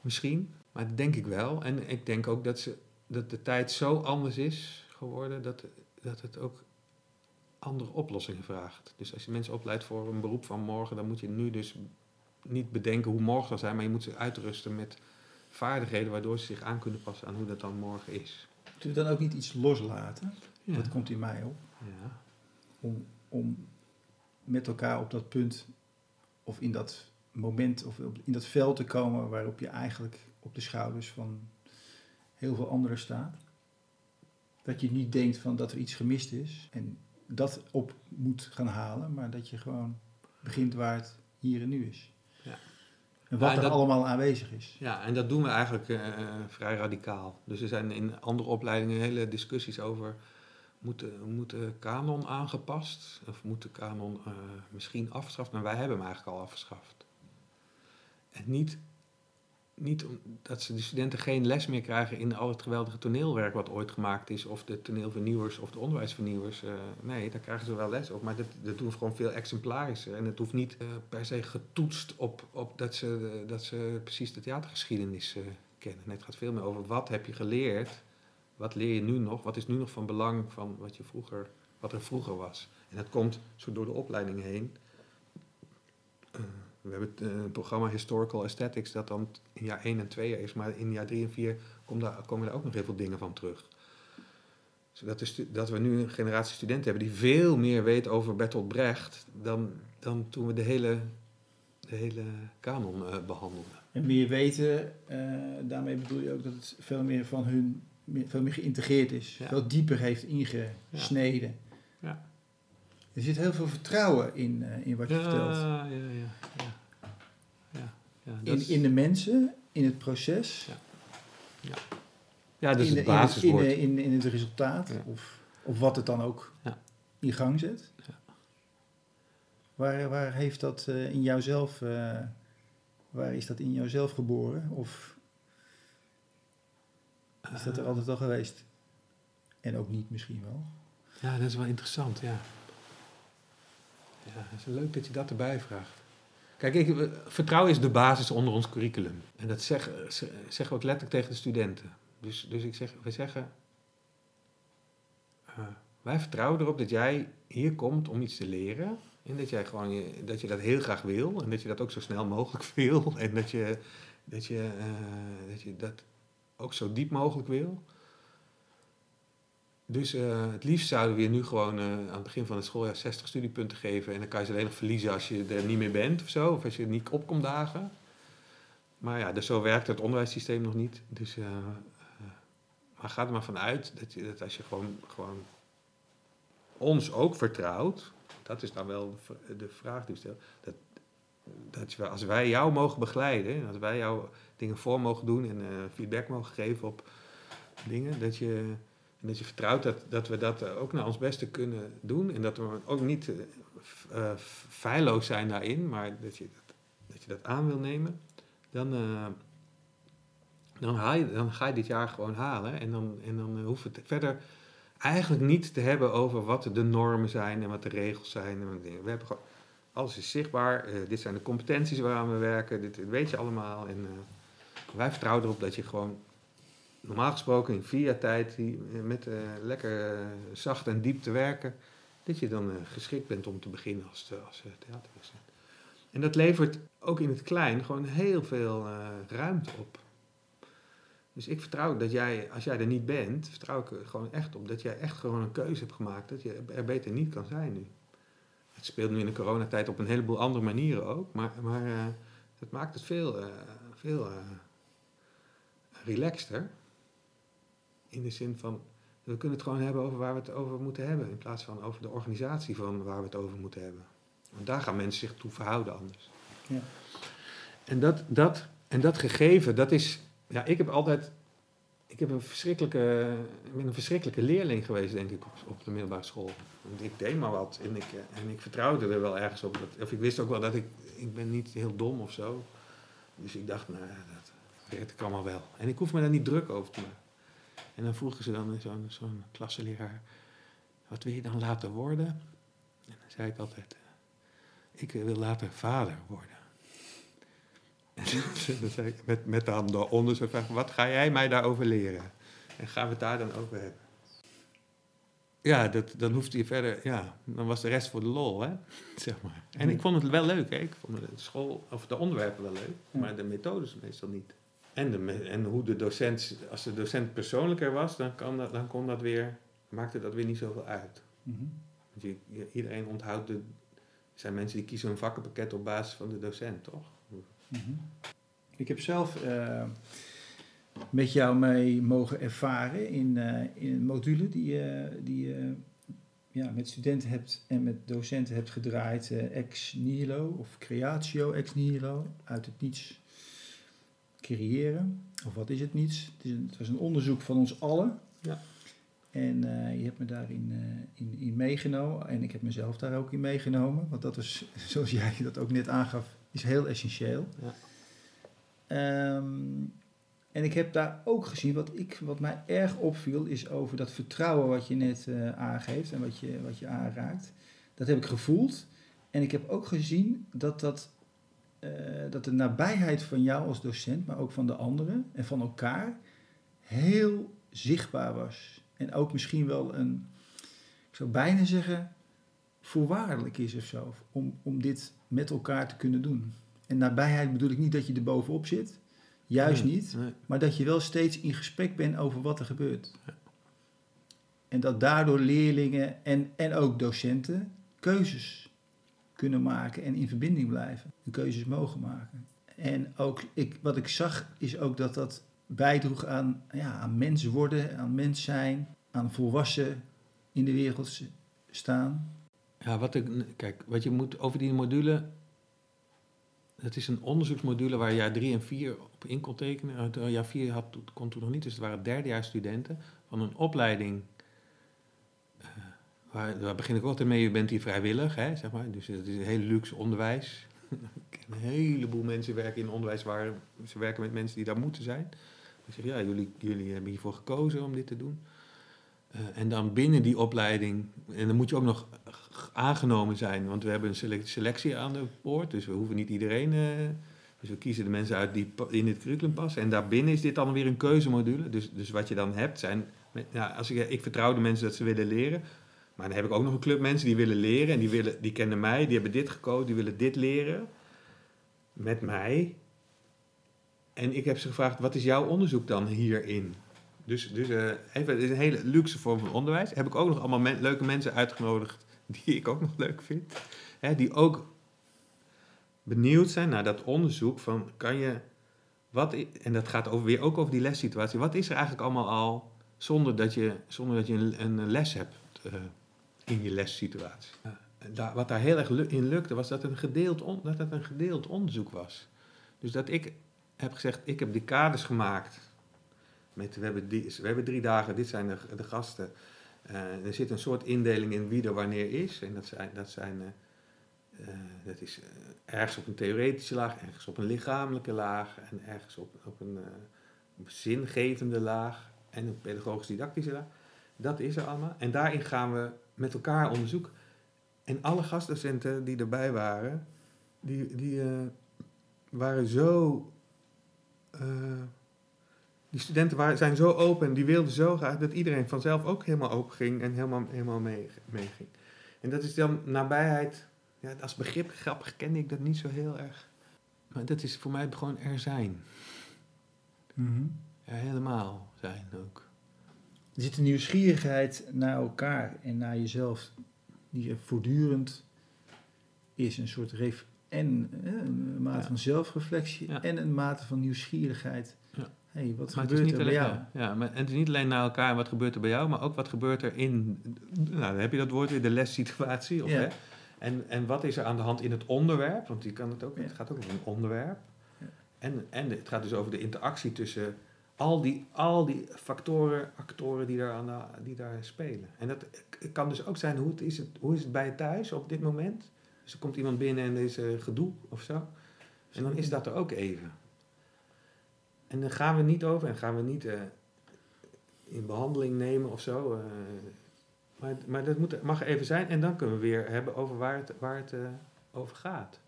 misschien. Maar dat denk ik wel. En ik denk ook dat, ze, dat de tijd zo anders is geworden dat, dat het ook andere oplossingen vraagt. Dus als je mensen opleidt voor een beroep van morgen, dan moet je nu dus niet bedenken hoe morgen zal zijn, maar je moet ze uitrusten met vaardigheden waardoor ze zich aan kunnen passen aan hoe dat dan morgen is. Moeten we dan ook niet iets loslaten? Ja. Dat komt in mij op. Ja. Om, om met elkaar op dat punt of in dat moment of in dat veld te komen waarop je eigenlijk op de schouders van heel veel anderen staat. Dat je niet denkt van dat er iets gemist is en dat op moet gaan halen, maar dat je gewoon begint waar het hier en nu is. Ja. En wat Ja, en er allemaal aanwezig is. Ja, en dat doen we eigenlijk eh, vrij radicaal. Dus er zijn in andere opleidingen hele discussies over... Moet de, moet de kanon aangepast? Of moet de kanon eh, misschien afgeschaft? Maar wij hebben hem eigenlijk al afgeschaft. En niet, niet dat ze de studenten geen les meer krijgen in al het geweldige toneelwerk wat ooit gemaakt is, of de toneelvernieuwers of de onderwijsvernieuwers. eh, nee, daar krijgen ze wel les op, maar dat, dat doen gewoon veel exemplarischer. En het hoeft niet eh, per se getoetst op, op dat, ze, eh, dat ze precies de theatergeschiedenis eh, kennen. Het gaat veel meer over wat heb je geleerd, wat leer je nu nog, wat is nu nog van belang van wat, je vroeger, wat er vroeger was. En dat komt zo door de opleiding heen. Eh, we hebben het eh, programma Historical Aesthetics, dat dan in jaar 1 en 2 is, maar in jaar 3 en 4 komen daar, komen daar ook nog heel veel dingen van terug. Zodat stu- dat we nu een generatie studenten hebben die veel meer weet over Bertolt Brecht dan, dan toen we de hele, de hele kanon eh, behandelden. En meer weten, daarmee bedoel je ook dat het veel meer van hun, meer- veel meer geïntegreerd is. Ja. Veel dieper heeft ingesneden. Ja. Er zit heel veel vertrouwen in, eh, in wat je vertelt. Ja, ja, ja. ja. ja, ja In, is- in de mensen, in het proces, ja, dat is in, het de- in, basiswoord. in, in, in het resultaat. Ja. Of, of wat het dan ook Ja. in gang zet. Ja. Waar, waar heeft dat eh, in jouzelf, eh, waar is dat in jouzelf geboren? Of is dat er altijd al geweest? En ook niet misschien wel. Ja, dat is wel interessant, ja. Ja, het is leuk dat je dat erbij vraagt. Kijk, ik, vertrouwen is de basis onder ons curriculum. En dat zeg- ze- zeggen we ook letterlijk tegen de studenten. Dus, dus ik zeg, we zeggen, eh, wij vertrouwen erop dat jij hier komt om iets te leren. En dat, jij gewoon je, dat je dat heel graag wil. En dat je dat ook zo snel mogelijk wil. En dat je dat, je, eh, dat, je dat ook zo diep mogelijk wil. Dus eh, het liefst zouden we je nu gewoon eh, aan het begin van het schooljaar 60 studiepunten geven. En dan kan je ze alleen nog verliezen als je er niet meer bent of zo. Of als je niet op komt dagen. Maar ja, dus zo werkt het onderwijssysteem nog niet. Dus, eh, maar ga er maar vanuit dat, je, dat als je gewoon, gewoon ons ook vertrouwt. Dat is dan wel de vraag die stellen. Dat, dat je, als wij jou mogen begeleiden. En als wij jou dingen voor mogen doen. En eh, feedback mogen geven op dingen. Dat je... En dat je vertrouwt dat, dat we dat eh, ook naar ons beste kunnen doen. En dat we ook niet f- feilloos zijn daarin, maar dat je dat, dat, je dat aan wil nemen. Dan, dan, je, dan ga je dit jaar gewoon halen. En dan, en dan we het verder eigenlijk niet te hebben over wat de normen zijn en wat de regels zijn. En. We hebben alles is zichtbaar. eh, dit zijn de competenties waaraan we werken. Dit weet je allemaal. En eh, wij vertrouwen erop dat je gewoon normaal gesproken in vier jaar tijd eh, met lekker zacht en diep te werken, dat je dan geschikt bent om te beginnen als, als. En dat levert ook in het klein gewoon heel veel ruimte op. Dus ik vertrouw dat jij, als jij er niet bent, vertrouw ik er gewoon echt op dat jij echt gewoon een keuze hebt gemaakt dat je er beter niet kan zijn nu. Het speelt nu in de coronatijd op een heleboel andere manieren ook, maar, maar eh, dat maakt het veel, eh, veel eh, relaxter. In de zin van, we kunnen het gewoon hebben over waar we het over moeten hebben. In plaats van over de organisatie van waar we het over moeten hebben. Want daar gaan mensen zich toe verhouden anders. Ja. En, dat, dat, en dat gegeven, dat is... Ja, ik heb altijd... Ik heb een verschrikkelijke, ik ben een verschrikkelijke leerling geweest, denk ik, op, op de middelbare school. Ik deed maar wat en ik, eh, en ik vertrouwde er wel ergens op. Dat, of ik wist ook wel dat ik... Ik ben niet heel dom of zo. Dus ik dacht, nou, dat weet ik wel. En ik hoef me daar niet druk over te maken. En dan vroegen ze dan zo'n zo'n klasseleraar, wat wil je dan later worden? En dan zei ik altijd, eh, ik wil later vader worden. En dan zei ik met, met dan daaronder zo vraag, wat ga jij mij daarover leren? En gaan we het daar dan over hebben? Ja, dat, dan hoefde je verder, ja, dan was de rest voor de lol, hè, zeg maar. En ik vond het wel leuk, hè. Ik vond de school, of de onderwerpen wel leuk, maar de methodes meestal niet. En, de, en hoe de docent, als de docent persoonlijker was, dan, kan dat, dan kon dat weer, maakte dat weer niet zoveel uit. Mhm. Want je, je- iedereen onthoudt de, er zijn mensen die kiezen een vakkenpakket op basis van de docent, toch? Mhm. Ik heb zelf, eh, met jou mee mogen ervaren in, eh, in een module die, je die ja, met studenten hebt en met docenten hebt gedraaid. eh, ex nihilo of creatio ex nihilo, uit het niets creëren. Of wat is het niets? Het, is een, het was een onderzoek van ons allen. Ja. En je hebt me daarin in, in meegenomen. En ik heb mezelf daar ook in meegenomen. Want dat is, zoals jij dat ook net aangaf, is heel essentieel. Ja. Ehm, en ik heb daar ook gezien, wat, ik, wat mij erg opviel, is over dat vertrouwen wat je net eh, aangeeft en wat je, wat je aanraakt. Dat heb ik gevoeld. En ik heb ook gezien dat, dat, eh, dat de nabijheid van jou als docent, maar ook van de anderen en van elkaar, heel zichtbaar was. En ook misschien wel een, ik zou bijna zeggen, voorwaardelijk is of zo, om, om dit met elkaar te kunnen doen. En nabijheid bedoel ik niet dat je er bovenop zit, juist Nee, niet, nee. maar dat je wel steeds in gesprek bent over wat er gebeurt. En dat daardoor leerlingen en, en ook docenten keuzes kunnen maken en in verbinding blijven. En keuzes mogen maken. En ook, ik, wat ik zag, is ook dat dat bijdroeg aan, ja, aan mens worden, aan mens zijn, aan volwassen in de wereld staan. Ja, wat ik, kijk, wat je moet over die module. Het is een onderzoeksmodule waar jaar 3 en 4 op in kon tekenen. Uh, jaar 4 had, kon toen nog niet, dus het waren derdejaars studenten van een opleiding. eh, waar, daar begin ik altijd mee, je bent hier vrijwillig, hè, zeg maar. Dus het is een heel luxe onderwijs. Een heleboel mensen werken in onderwijs waar ze werken met mensen die daar moeten zijn. Ik zeg, ja, jullie, jullie hebben hiervoor gekozen om dit te doen. Eh, en dan binnen die opleiding, en dan moet je ook nog aangenomen zijn, want we hebben een selec- selectie aan de poort, dus we hoeven niet iedereen. eh, dus we kiezen de mensen uit die in het curriculum passen. En daarbinnen is dit dan weer een keuzemodule. Dus, dus wat je dan hebt zijn. Ja, als ik, ik vertrouw de mensen dat ze willen leren. Maar dan heb ik ook nog een club mensen die willen leren. En die, willen, die kennen mij, die hebben dit gekozen, die willen dit leren. Met mij. En ik heb ze gevraagd: wat is jouw onderzoek dan hierin? Dus, dus eh, even, het is een hele luxe vorm van onderwijs. Heb ik ook nog allemaal leuke mensen uitgenodigd die ik ook nog leuk vind. Hè, die ook benieuwd zijn naar dat onderzoek van kan je, wat, en dat gaat over, weer ook over die lessituatie. Wat is er eigenlijk allemaal al zonder dat je, zonder dat je een, les hebt eh, in je lessituatie? En daar, wat daar heel erg in lukte was dat een gedeeld on- dat het een gedeeld onderzoek was. Dus dat ik heb gezegd, ik heb die kaders gemaakt. Met, we, hebben we hebben drie dagen, dit zijn de, de gasten. Eh, er zit een soort indeling in wie er wanneer is. En dat zijn, dat zijn eh, eh, dat is ergens op een theoretische laag, ergens op een lichamelijke laag en ergens op, op, een, zingevende laag en een pedagogisch-didactische laag. Dat is er allemaal. En daarin gaan we met elkaar onderzoeken. En alle gastdocenten die erbij waren, die, die waren zo. Die studenten waren, zijn zo open en die wilden zo graag dat iedereen vanzelf ook helemaal open ging en helemaal, helemaal mee, meeging. En dat is dan nabijheid. Ja, als begrip grappig kende ik dat niet zo heel erg. Maar dat is voor mij gewoon er zijn. Ja, helemaal zijn ook. Er zit een nieuwsgierigheid naar elkaar en naar jezelf, die er voortdurend is. Een soort ref en eh, een mate Ja. van zelfreflectie Ja. en een mate van nieuwsgierigheid. Hey, wat Maar het is gebeurt niet er bij alleen, jou? ja, maar, en het is niet alleen naar elkaar wat gebeurt er bij jou, maar ook wat gebeurt er in, nou dan heb je dat woord weer, de lessituatie. Of, Ja. hè? En, en wat is er aan de hand in het onderwerp, want die kan het, ook, Ja. het gaat ook over een onderwerp. Ja. En, en het gaat dus over de interactie tussen al die, al die factoren, actoren die daar, aan die daar spelen. En dat kan dus ook zijn, hoe, het is, het, hoe is het bij je thuis op dit moment? Dus er komt iemand binnen en er is eh, gedoe of zo. En dan is dat er ook even. En dan gaan we niet over en gaan we niet eh, in behandeling nemen of zo. eh, maar maar dat moet, mag even zijn en dan kunnen we weer hebben over waar het, waar het eh, over gaat.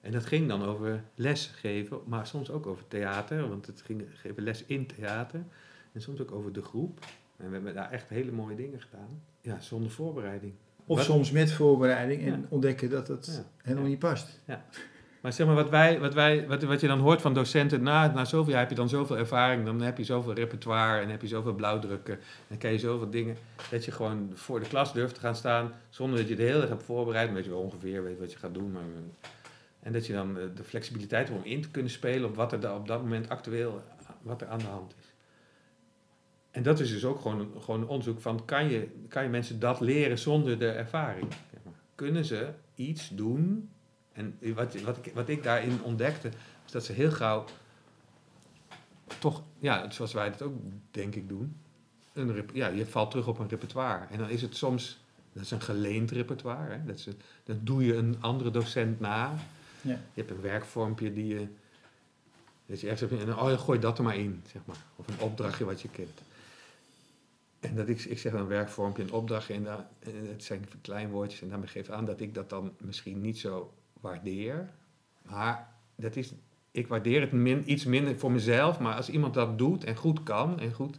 En dat ging dan over les geven, maar soms ook over theater, want het ging geven les in theater. En soms ook over de groep. En we hebben daar echt hele mooie dingen gedaan. Ja, zonder voorbereiding. Of Wat- soms met voorbereiding en Ja. ontdekken dat het Ja. helemaal Ja. niet past. Maar zeg maar, wat, wij, wat, wij, wat, wat je dan hoort van docenten, na, na zoveel jaar heb je dan zoveel ervaring, dan heb je zoveel repertoire en heb je zoveel blauwdrukken. En kan je zoveel dingen, dat je gewoon voor de klas durft te gaan staan, zonder dat je het heel erg hebt voorbereid, dat je wel ongeveer weet wat je gaat doen. Maar, en dat je dan eh, de flexibiliteit hebt om in te kunnen spelen op wat er op dat moment actueel wat er aan de hand is. En dat is dus ook gewoon gewoon een onderzoek van, kan je, kan je mensen dat leren zonder de ervaring? Kunnen ze iets doen? En wat, wat, ik, wat ik daarin ontdekte, is dat ze heel gauw toch, ja, zoals wij dat ook denk ik doen, een, ja, je valt terug op een repertoire. En dan is het soms, dat is een geleend repertoire, hè? Dat is dan doe je een andere docent na. Ja. Je hebt een werkvormpje die je, dat je ergens hebt, en dan, oh, gooi dat er maar in, zeg maar. Of een opdrachtje wat je kent. En dat ik, ik zeg een werkvormpje, een opdrachtje, en, daar, en het zijn kleinwoordjes, en daarmee geef aan dat ik dat dan misschien niet zo waardeer. Maar dat is, ik waardeer het min, iets minder voor mezelf, maar als iemand dat doet en goed kan en goed,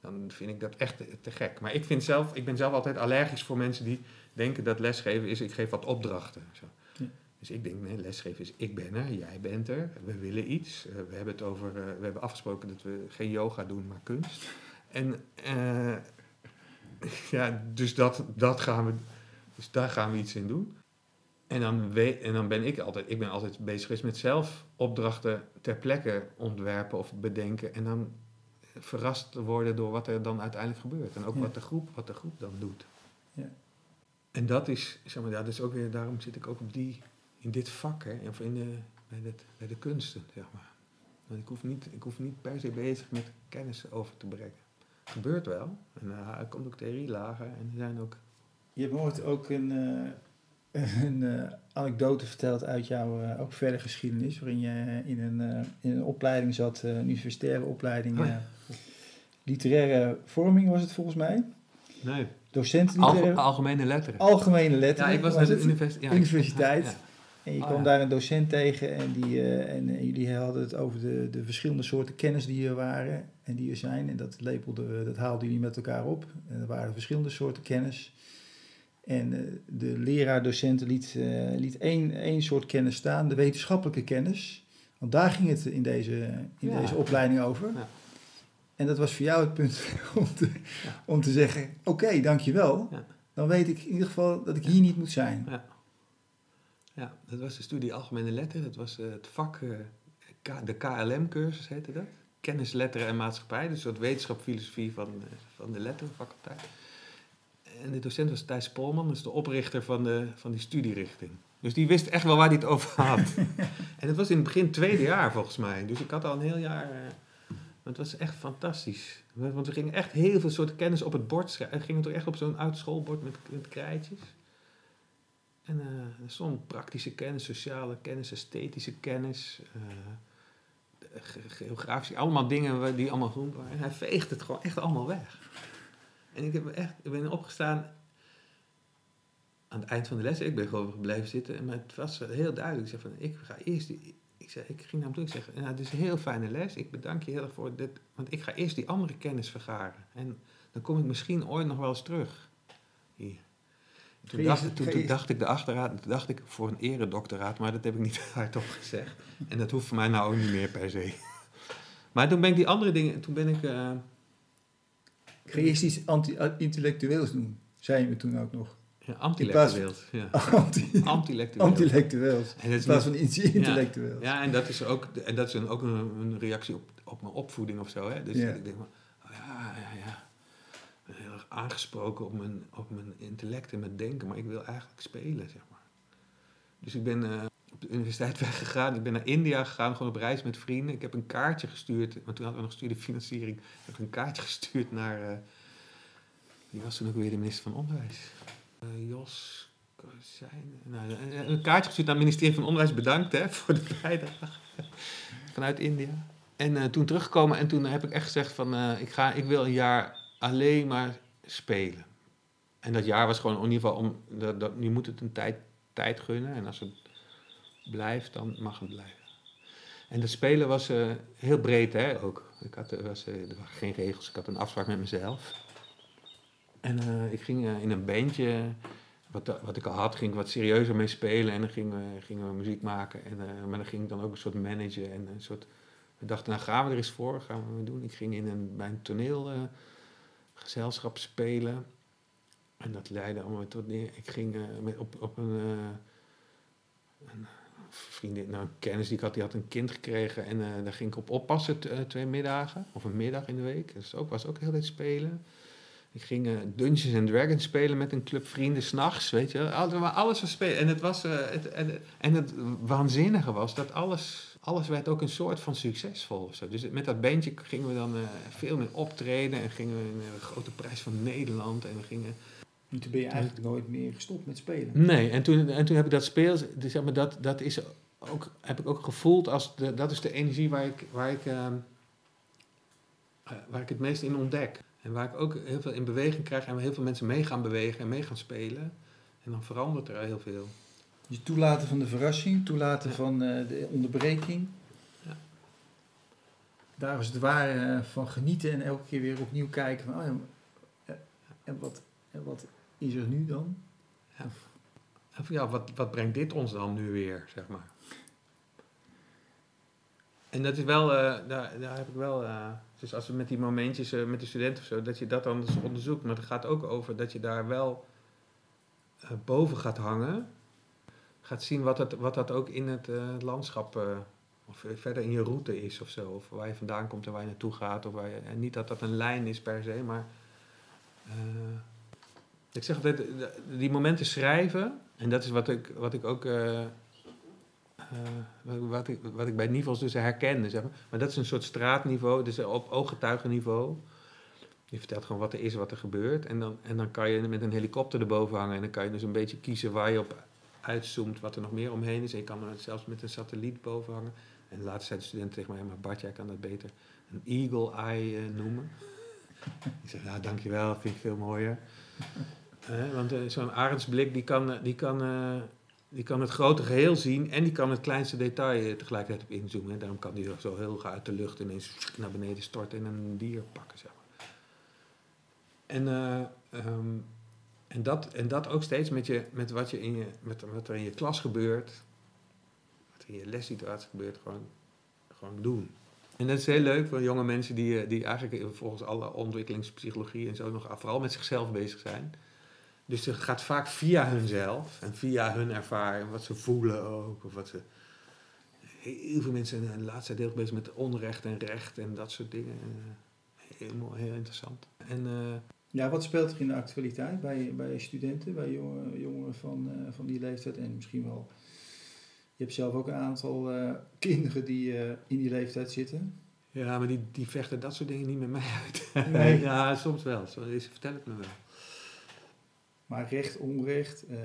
dan vind ik dat echt te, te gek. Maar ik, vind zelf, ik ben zelf altijd allergisch voor mensen die denken dat lesgeven is, ik geef wat opdrachten. Zo. Ja. Dus ik denk, nee, lesgeven is, ik ben er, jij bent er, we willen iets. Eh, we hebben het over, eh, we hebben afgesproken dat we geen yoga doen, maar kunst. En eh, ja, dus dat, dat gaan we, dus daar gaan we iets in doen. En dan, weet, en dan ben ik altijd, ik ben altijd bezig geweest met zelf opdrachten ter plekke ontwerpen of bedenken. En dan verrast worden door wat er dan uiteindelijk gebeurt. En ook Ja. wat, de groep, wat de groep dan doet. Ja. En dat is, zeg maar, ja, dat is ook weer, daarom zit ik ook op die, in dit vak, hè, of in de, bij, de, bij de kunsten, zeg maar. Want ik hoef, niet, ik hoef niet per se bezig met kennis over te brengen. Gebeurt wel. En eh, er komt ook theorielagen en er zijn ook Je hebt ooit ook een, eh, een eh, anekdote verteld uit jouw eh, ook verder geschiedenis, waarin je in een, eh, in een opleiding zat, eh, een universitaire opleiding, Oh ja. eh, literaire vorming was het volgens mij. Nee. Docent Alge- algemene letteren. algemene letteren. ja, ik was was naar de universiteit. Ja, Universiteit. Ja, En je Oh, kwam daar een docent tegen en, die, eh, en eh, jullie hadden het over de, de verschillende soorten kennis die er waren en die er zijn. En dat lepelde, dat haalden jullie met elkaar op. En er waren verschillende soorten kennis. En eh, de leraar-docent liet, eh, liet één, één soort kennis staan, de wetenschappelijke kennis. Want daar ging het in deze, in Ja. deze opleiding over. Ja. En dat was voor jou het punt om te, Ja. om te zeggen, oké, dankjewel. Dan weet ik in ieder geval dat ik hier niet moet zijn. Ja. ja, dat was de studie Algemene Letteren. Dat was eh, het vak, de KLM-cursus heette dat. Kennis, letteren en maatschappij. Dus een soort wetenschap, filosofie van, van de letterenfaculteit. En de docent was Thijs Polman, dat is de oprichter van, de, van die studierichting. Dus die wist echt wel waar hij het over had. en het was in het begin tweede jaar volgens mij. Dus ik had al een heel jaar... maar het was echt fantastisch. Want we gingen echt heel veel soorten kennis op het bord schrijven. We gingen toch echt op zo'n oud schoolbord met, met krijtjes. En eh, er stond praktische kennis, sociale kennis, esthetische kennis, ge- geografische, allemaal dingen die allemaal groen waren. En hij veegt het gewoon echt allemaal weg. En ik, heb echt, ik ben opgestaan aan het eind van de les. Ik ben gewoon blijven zitten. Maar het was heel duidelijk. Ik zei van, ik ga eerst die... Ik, zei, ik ging naar hem toe en zeg, nou, dit is een heel fijne les. Ik bedank je heel erg voor dit. Want ik ga eerst die andere kennis vergaren. En dan kom ik misschien ooit nog wel eens terug. Hier. Toen, dacht, toen, dacht ik de achterraad, toen dacht ik voor een eredoctoraat, maar dat heb ik niet hardop gezegd. En dat hoeft voor mij nou ook niet meer per se. Maar toen ben ik die andere dingen, toen ben ik, eh, Iets anti-intellectueels doen, zei je me toen ook nog. ja, antilectueels. Ja. In plaats van iets intellectueels. Ja, en dat is ook, en dat is dan ook een, een reactie op, op mijn opvoeding of zo. Hè? Dus Ja. ik denk, maar, oh ja, ja, ja. Ik ben heel erg aangesproken op mijn, op mijn intellect en mijn denken, maar ik wil eigenlijk spelen, zeg maar. Dus ik ben eh, op de universiteit weggegaan, ik ben naar India gegaan, gewoon op reis met vrienden. Ik heb een kaartje gestuurd, want toen hadden we nog studiefinanciering. Ik heb een kaartje gestuurd naar, eh, wie was toen ook weer de minister van Onderwijs? Eh, Jos Kozijn. Nou, een- een kaartje gestuurd naar het ministerie van Onderwijs, bedankt hè, voor de bijdrage vanuit India. En eh, toen teruggekomen en toen heb ik echt gezegd van, eh, ik, ga, ik wil een jaar alleen maar spelen. En dat jaar was gewoon in ieder geval om, dat, dat, moet het een tijd, tijd gunnen en als het blijft, dan mag het blijven. En dat spelen was eh, heel breed hè, ook. Ik had, er, was, eh, er waren geen regels, ik had een afspraak met mezelf. En eh, ik ging in een bandje, wat, wat ik al had, ging ik wat serieuzer mee spelen. En dan gingen we, gingen we muziek maken. En, maar dan ging ik dan ook een soort managen. En een soort, we dachten, nou gaan we er eens voor, gaan we doen. Ik ging in een, bij een toneelgezelschap spelen. En dat leidde allemaal tot neer. Ik ging op, op een, een vriendin, nou, een kennis die ik had, die had een kind gekregen. En eh, daar ging ik op oppassen, eh, twee middagen. Of een middag in de week. Dus ook, was ook heel tijd spelen. Ik ging eh, Dungeons and Dragons spelen met een club vrienden s'nachts, weet je. Alles was spelen. En het, was, het, en, en het waanzinnige was dat alles, alles werd ook een soort van succesvol. Zo. Dus met dat bandje gingen we dan veel meer optreden. En gingen we de grote prijs van Nederland. En we gingen En toen ben je eigenlijk nooit meer gestopt met spelen. Nee, en toen, en toen heb ik dat speel, dus zeg maar, dat, dat is ook, heb ik ook gevoeld als, de, dat is de energie waar ik, waar, ik, ehm, eh, waar ik het meest in ontdek. En waar ik ook heel veel in beweging krijg en waar heel veel mensen mee gaan bewegen en mee gaan spelen. En dan verandert er heel veel. Dus toelaten van de verrassing, toelaten Ja. van eh, de onderbreking. Ja. Daar als het ware van genieten en elke keer weer opnieuw kijken van, oh ja, eh, en, wat, en wat is er nu dan? Van, ja, wat, wat brengt dit ons dan nu weer, zeg maar. En dat is wel, eh, daar, daar heb ik wel, eh, dus als we met die momentjes eh, met de studenten of zo, dat je dat dan onderzoekt. Maar het gaat ook over dat je daar wel boven gaat hangen. Gaat zien wat, het, wat dat ook in het landschap, of verder in je route is of zo. Of waar je vandaan komt en waar je naartoe gaat. Of waar je, en niet dat dat een lijn is per se, maar... ik zeg altijd, eh, die momenten schrijven, en dat is wat ik, wat ik ook, eh, eh, wat, ik, wat ik bij Nivels dus herkende, zeg maar. Maar dat is een soort straatniveau, dus op ooggetuigenniveau. Je vertelt gewoon wat er is, wat er gebeurt. En dan, en dan kan je met een helikopter erboven hangen en dan kan je dus een beetje kiezen waar je op uitzoomt, wat er nog meer omheen is. En je kan er zelfs met een satelliet boven hangen. En laatst zei de student tegen mij, maar Bart, jij kan dat beter een eagle eye noemen. ik zeg, nou dankjewel, vind ik veel mooier. Want eh, zo'n arendsblik die kan, eh, die, kan, eh, die kan het grote geheel zien en die kan het kleinste detail tegelijkertijd op inzoomen. Daarom kan die zo heel uit de lucht ineens naar beneden storten en een dier pakken. Zeg maar. En, eh, ehm, en, dat, en dat ook steeds met, je, met, wat, je in je, met wat er in je klas gebeurt, wat er in je lessituatie gebeurt, gewoon, gewoon doen. En dat is heel leuk voor jonge mensen die, eh, die eigenlijk volgens alle ontwikkelingspsychologie en zo nog vooral met zichzelf bezig zijn. Dus het gaat vaak via hunzelf en via hun ervaring, wat ze voelen ook. Of wat ze, heel veel mensen zijn de laatste tijd bezig met onrecht en recht en dat soort dingen. Eh, Heel, heel interessant. En eh, Ja, wat speelt er in de actualiteit bij, bij studenten, bij jongeren van, eh, van die leeftijd en misschien wel... Je hebt zelf ook een aantal eh, kinderen die eh, in die leeftijd zitten. ja, maar die, die vechten dat soort dingen niet met mij uit. Nee. ja, soms wel. Zo is, vertel het me wel. Maar recht, onrecht, eh,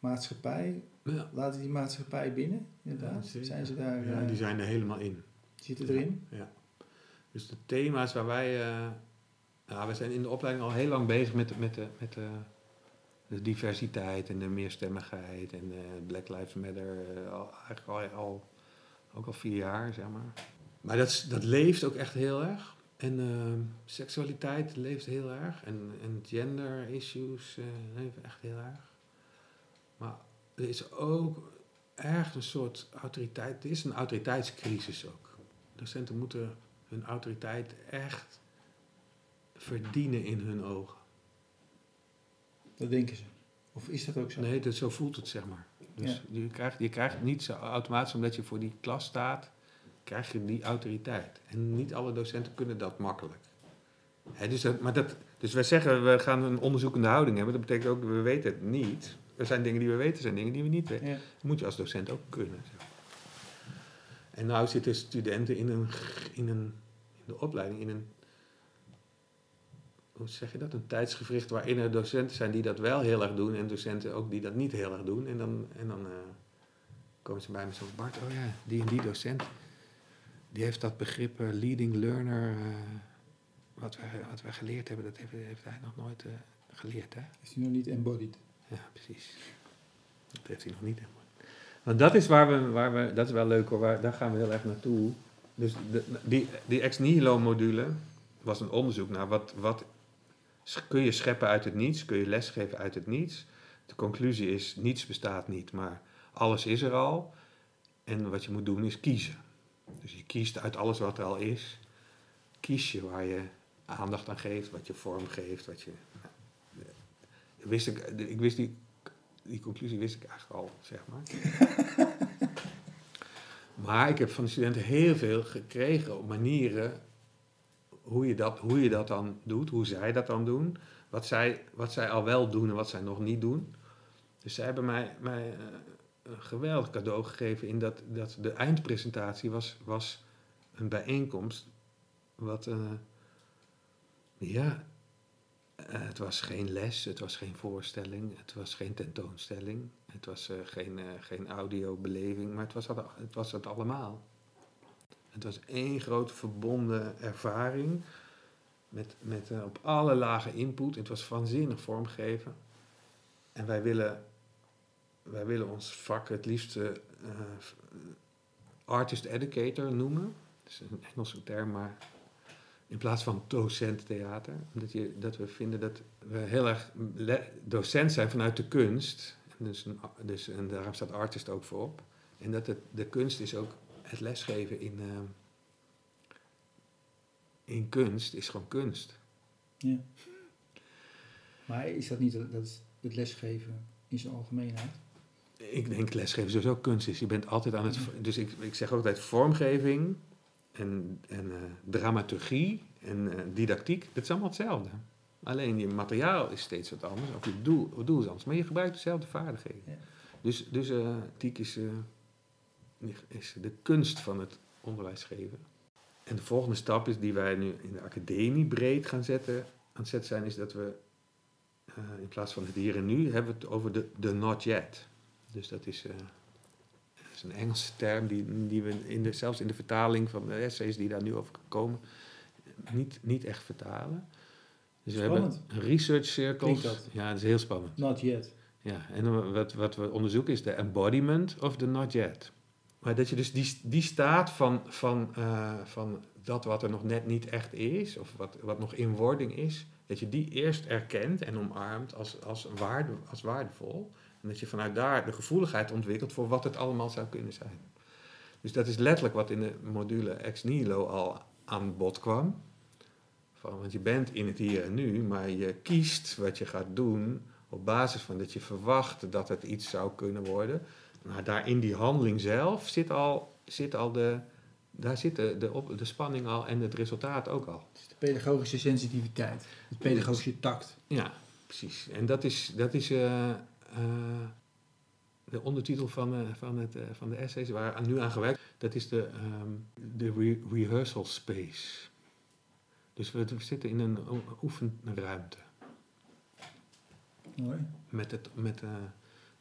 maatschappij, Ja, laten die maatschappij binnen, inderdaad. Ja, zijn ze daar, ja, die zijn er helemaal in. zitten erin? Ja. Dus de thema's waar wij... nou, we zijn in de opleiding al heel lang bezig met, met, de, met de, diversiteit en de meerstemmigheid en Black Lives Matter. eh, al, eigenlijk al, ook al vier jaar, zeg maar. Maar dat, leeft ook echt heel erg. En eh, seksualiteit leeft heel erg. En, en gender issues eh, leven echt heel erg. Maar er is ook erg een soort autoriteit. Er is een autoriteitscrisis ook. Docenten moeten hun autoriteit echt verdienen in hun ogen. Dat denken ze. Of is dat ook zo? Nee, dat, zo voelt het, zeg maar. Dus je, krijgt, je krijgt niet zo automatisch, omdat je voor die klas staat, krijg je die autoriteit. En niet alle docenten kunnen dat makkelijk. Hè, dus, dat, maar dat, dus wij zeggen, we gaan een onderzoekende houding hebben. Dat betekent ook, we weten het niet. Er zijn dingen die we weten, er zijn dingen die we niet weten. Ja. Dat moet je als docent ook kunnen. zeg maar. En nou zitten studenten in, een, in, een, in de opleiding in een, hoe zeg je dat, een tijdsgevricht waarin er docenten zijn die dat wel heel erg doen en docenten ook die dat niet heel erg doen. En dan, en dan eh, komen ze bij me zo, Bart, oh ja, die en die docent, die heeft dat begrip eh, leading learner, eh, wat, wij, wat wij geleerd hebben, dat heeft, heeft hij nog nooit geleerd, hè? Is die nog niet embodied? Ja, precies. Dat heeft hij nog niet helemaal. Want dat is waar we, waar we dat is wel leuk hoor, waar, daar gaan we heel erg naartoe. Dus de, die, die ex nihilo module was een onderzoek naar wat, wat kun je scheppen uit het niets, kun je lesgeven uit het niets. De conclusie is, niets bestaat niet, maar alles is er al. En wat je moet doen is kiezen. Dus je kiest uit alles wat er al is, kies je waar je aandacht aan geeft, wat je vorm geeft, wat je... Ik wist, ik, ik wist die die conclusie wist ik eigenlijk al, zeg maar. maar ik heb van de studenten heel veel gekregen op manieren hoe je dat, hoe je dat dan doet, hoe zij dat dan doen, wat zij, wat zij al wel doen en wat zij nog niet doen. Dus zij hebben mij, mij eh, een geweldig cadeau gegeven in dat, dat de eindpresentatie was, was een bijeenkomst. Wat, uh, ja, uh, het was geen les, het was geen voorstelling, het was geen tentoonstelling, het was geen, geen audiobeleving, maar het was, het was het allemaal. Het was één grote verbonden ervaring met, met op alle lagen input. Het was waanzinnig vormgeven. En wij willen wij willen ons vak het liefst uh, artist educator noemen. Dat is een Engelse term, maar in plaats van docent theater. Omdat je, dat we vinden dat we heel erg docent zijn vanuit de kunst. Dus, dus, en daarom staat artist ook voorop. En dat het, de kunst is ook het lesgeven in, uh, in kunst, is gewoon kunst. Ja. Maar is dat niet dat het lesgeven in zijn algemeenheid? Ik denk lesgeven sowieso kunst is. Je bent altijd aan het. Dus ik, ik zeg altijd vormgeving en, en uh, dramaturgie en uh, didactiek. Dat is allemaal hetzelfde. Alleen je materiaal is steeds wat anders, of je doel, het doel is anders. Maar je gebruikt dezelfde vaardigheden. Ja. Dus, dus uh, is, is de kunst van het onderwijs geven. En de volgende stap is die wij nu in de academie breed gaan zetten, aan het zetten zijn, is dat we in plaats van het hier en nu hebben we het over de, de not yet. Dus dat is, uh, dat is, een Engelse term die, die we in de, zelfs in de vertaling van de essays die daar nu over komen, niet, niet echt vertalen. Dus spannend. we hebben research circles. Ja, dat is heel spannend. Not yet. Ja, en wat, wat we onderzoeken is de embodiment of the not yet. Maar dat je dus die, die staat van, van, uh, van dat wat er nog net niet echt is, of wat, wat nog in wording is, dat je die eerst erkent en omarmt als, als, waarde, als waardevol. En dat je vanuit daar de gevoeligheid ontwikkelt voor wat het allemaal zou kunnen zijn. Dus dat is letterlijk wat in de module ex nihilo al aan bod kwam. Van, want je bent in het hier en nu, maar je kiest wat je gaat doen op basis van dat je verwacht dat het iets zou kunnen worden. Maar daar in die handeling zelf zit al, zit al de, daar zit de, de, op, de spanning al en het resultaat ook al. Dus de pedagogische sensitiviteit, de pedagogische tact. Ja, precies. En dat is, dat is uh, uh, de ondertitel van, uh, van, het, van de essays waar nu aan gewerkt, dat is de, um, de re rehearsal space. Dus we, we, zitten in een oefenruimte. Mooi. Met het, met,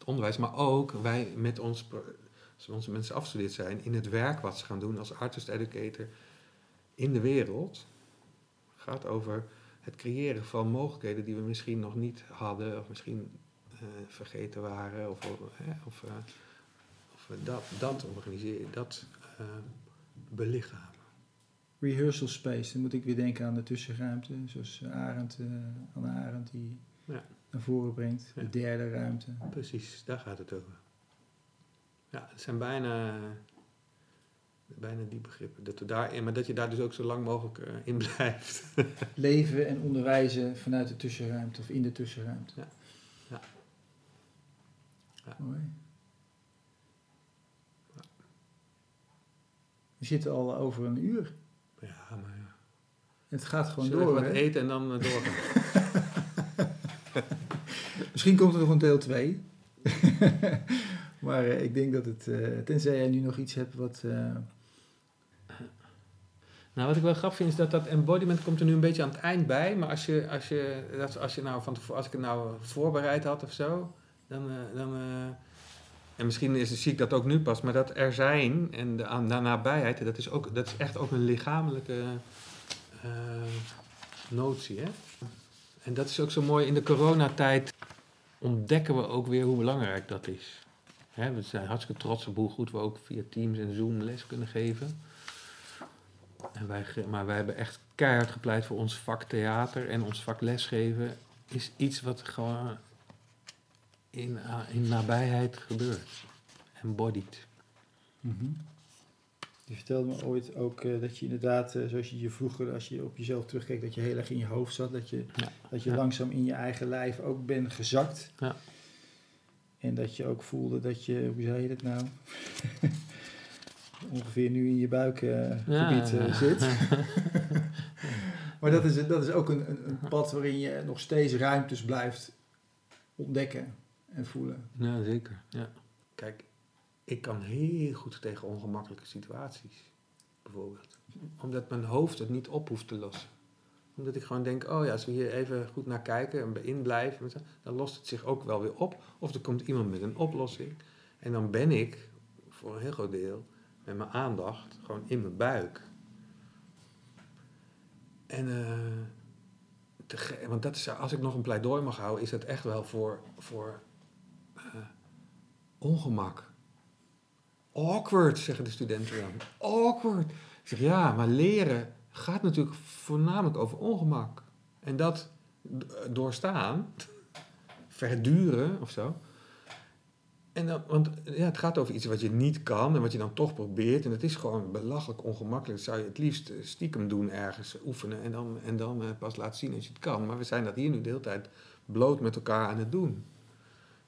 het onderwijs, maar ook wij met ons, als onze mensen afgestudeerd zijn, in het werk wat ze gaan doen als artist educator in de wereld. gaat over het creëren van mogelijkheden die we misschien nog niet hadden, of misschien uh, vergeten waren, of, uh, of, uh, of dat, dat organiseren, dat belichamen. Rehearsal space, dan moet ik weer denken aan de tussenruimte, zoals Arend, Anne Arend die ja. Naar voren brengt, de derde ruimte. Precies, daar gaat het over. Ja, het zijn bijna, bijna die begrippen. Dat we daar, maar dat je daar dus ook zo lang mogelijk in blijft. Leven en onderwijzen vanuit de tussenruimte of in de tussenruimte. Ja. ja. Ja. Mooi. We zitten al over een uur. Ja, maar ja. Het gaat gewoon Zullen door. We wat eten en dan uh, doorgaan. Misschien komt er nog een deel 2. maar uh, ik denk dat het, uh, tenzij jij nu nog iets hebt wat. Nou, wat ik wel grappig vind is dat dat embodiment komt er nu een beetje aan het eind bij. Maar als je, als je, dat, als je nou van als ik het nou voorbereid had of zo, dan, dan en misschien is, zie ik dat ook nu pas, maar dat er zijn en de, aan, de nabijheid, dat is, ook, dat is echt ook een lichamelijke notie. Hè? En dat is ook zo mooi, in de coronatijd ontdekken we ook weer hoe belangrijk dat is. Hè, we zijn hartstikke trots op hoe goed we ook via Teams en Zoom les kunnen geven. En wij, maar wij hebben echt keihard gepleit voor ons vak theater en ons vak lesgeven is iets wat gewoon in, uh, in nabijheid gebeurt. Embodied. Mm. Je vertelde me ooit ook uh, dat je inderdaad, uh, zoals je je vroeger, als je op jezelf terugkeek, dat je heel erg in je hoofd zat. Dat je, ja. dat je ja. langzaam in je eigen lijf ook bent gezakt. Ja. En dat je ook voelde dat je, hoe zei je dat nou? Ongeveer nu in je buikgebied Ja. eh, zit. maar dat is, dat is ook een, een, een pad waarin je nog steeds ruimtes blijft ontdekken en voelen. Ja, zeker. Ja. Kijk, ik kan heel goed tegen ongemakkelijke situaties, bijvoorbeeld. Omdat mijn hoofd het niet op hoeft te lossen. Omdat ik gewoon denk, oh ja, als we hier even goed naar kijken en in blijven, dan lost het zich ook wel weer op. Of er komt iemand met een oplossing. En dan ben ik, voor een heel groot deel, met mijn aandacht gewoon in mijn buik. En, eh, want dat is, als ik nog een pleidooi mag houden, is dat echt wel voor, voor eh, ongemak. Awkward, zeggen de studenten dan. Awkward. Ik zeg ja, maar leren gaat natuurlijk voornamelijk over ongemak. En dat doorstaan, verduren of zo. En dan, want ja, het gaat over iets wat je niet kan en wat je dan toch probeert. En het is gewoon belachelijk ongemakkelijk. Dat zou je het liefst eh, stiekem doen ergens, oefenen en dan, en dan eh, pas laten zien als je het kan. Maar we zijn dat hier nu de hele tijd bloot met elkaar aan het doen.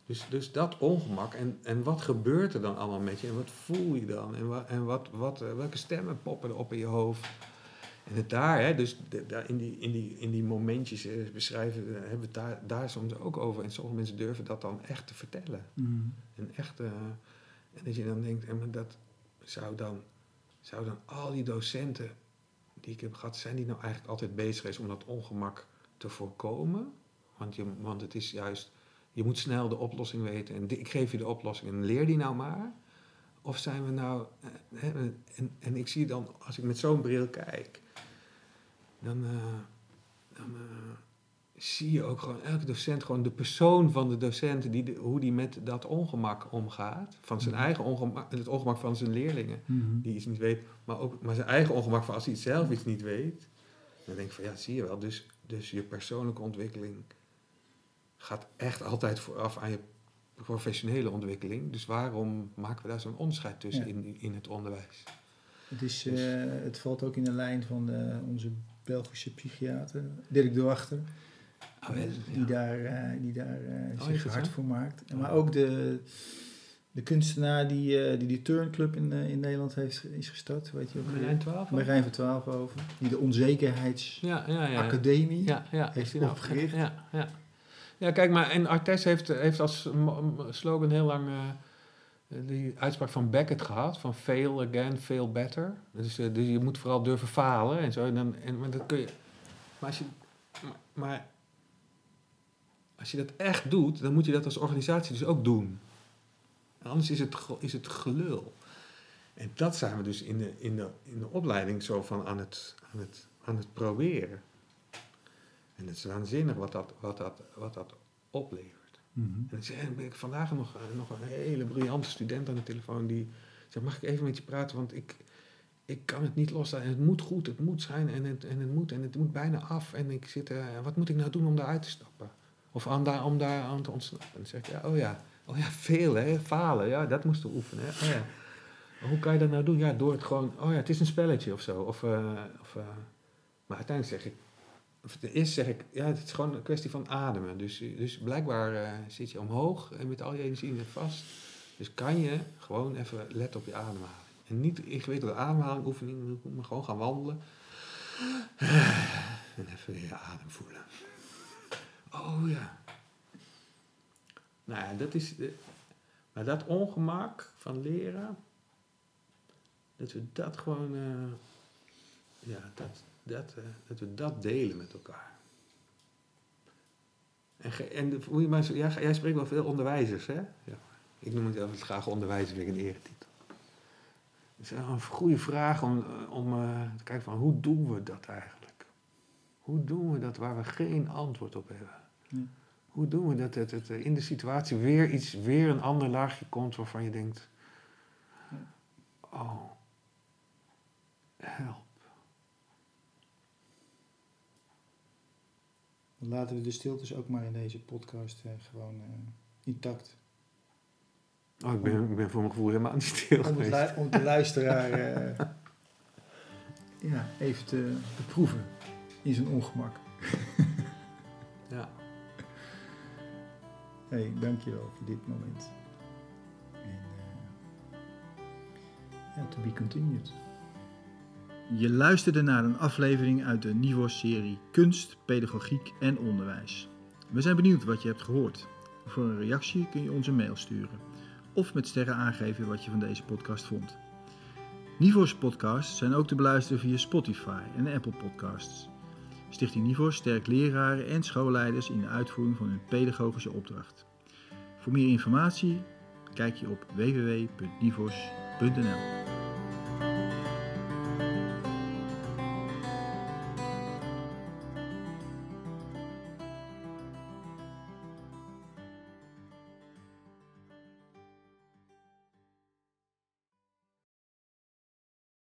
Dus, dus dat ongemak. En, en wat gebeurt er dan allemaal met je? En wat voel je dan? En, wa, en wat, wat, eh, welke stemmen poppen er op in je hoofd? En het daar, hè, dus de- daar in, die, in, die, in die momentjes eh, beschrijven, hebben we het daar, daar soms ook over. En sommige mensen durven dat dan echt te vertellen. En echt, eh, en dat je dan denkt, en dat zou dan, zou dan al die docenten die ik heb gehad, zijn die nou eigenlijk altijd bezig geweest om dat ongemak te voorkomen? Want, je, want het is juist, je moet snel de oplossing weten en ik geef je de oplossing en leer die nou maar. Of zijn we nou, eh, hè, en, en ik zie dan, als ik met zo'n bril kijk, dan, eh, dan eh, zie je ook gewoon elke docent, gewoon de persoon van de docent, die de- hoe die met dat ongemak omgaat. Van zijn Mhm. eigen ongemak, het ongemak van zijn leerlingen, Mhm. die iets niet weet, maar ook maar zijn eigen ongemak van als hij zelf iets niet weet. Dan denk ik van ja, zie je wel, dus, dus je persoonlijke ontwikkeling gaat echt altijd vooraf aan je professionele ontwikkeling. Dus waarom maken we daar zo'n onderscheid tussen Ja. in, die- in het onderwijs? Het, is, Dus- eh, het valt ook in de lijn van eh, onze Belgische psychiater, Dirk de Wachter, Oh, wel, die ja. daar, eh, die daar eh, is zich dat hard voor maakt. Oh. Maar ook de, de kunstenaar die, die die turnclub in, in Nederland heeft, is gestart, weet je ook? Marijn 12? ook? Marijn van Twaalf over, die de Onzekerheidsacademie Ja, ja, ja. heeft nou- opgericht. Ja, ja. Ja, kijk maar, en Artes heeft, heeft als slogan heel lang eh, die uitspraak van Beckett gehad, van fail again, fail better. Dus, eh, dus je moet vooral durven falen en zo. En dan, en, maar dat kun je, maar als je, maar, maar als je dat echt doet, dan moet je dat als organisatie dus ook doen. En anders is het, is het gelul. En dat zijn we dus in de, in de, in de opleiding zo van aan het, aan het, aan het proberen. En het is waanzinnig wat dat, wat dat, wat dat oplevert. Mhm. En dan zei- ben ik vandaag nog, eh, nog een hele briljante student aan de telefoon die zegt, mag ik even met je praten, want ik, ik kan het niet loslaten. En het moet goed, het moet zijn en het, en het moet en het moet bijna af. En ik zit, eh, wat moet ik nou doen om daaruit te stappen? Of aan daar, om daar aan te ontsnappen? En dan zeg ik, ja, oh ja, oh ja, veel hè, falen, ja, dat moesten we oefenen. Hè? Oh ja. Hoe kan je dat nou doen? Ja, door het gewoon, oh ja, het is een spelletje of zo. Of, eh, of, eh, maar uiteindelijk zeg ik, eerst zeg ik, ja, het is gewoon een kwestie van ademen. Dus, dus blijkbaar eh, zit je omhoog en met al je energie in vast. Dus kan je gewoon even letten op je ademhaling. En niet ingewikkelde ademhaling oefeningen, maar gewoon gaan wandelen. En even je adem voelen. Oh ja. Nou ja, dat is. De, maar dat ongemak van leren, dat we dat gewoon. eh, ja, dat, dat, eh, dat we dat delen met elkaar. En, ge- en de, hoe je maar, zo- jij, jij spreekt wel veel onderwijzers, hè? Ja. Ik noem het altijd graag onderwijzer, weer een eretitel. Het is wel een goede vraag om, eh, om eh, te kijken van hoe doen we dat eigenlijk? Hoe doen we dat waar we geen antwoord op hebben? Ja. Hoe doen we dat het, het in de situatie weer iets, weer een ander laagje komt waarvan je denkt, oh, help. Dan laten we de stiltes ook maar in deze podcast eh, gewoon eh, intact. Oh, ik ben, ik ben voor mijn gevoel helemaal niet stil Om, geweest. om de luisteraar eh, ja, even te beproeven in zijn ongemak. Ja. Hey, dankjewel voor dit moment. En uh, ja, to be continued. Je luisterde naar een aflevering uit de Nivos-serie Kunst, Pedagogiek en Onderwijs. We zijn benieuwd wat je hebt gehoord. Voor een reactie kun je ons een mail sturen of met sterren aangeven wat je van deze podcast vond. Nivos podcasts zijn ook te beluisteren via Spotify en Apple Podcasts. Stichting Nivos sterkt leraren en schoolleiders in de uitvoering van hun pedagogische opdracht. Voor meer informatie kijk je op www.nivos.nl.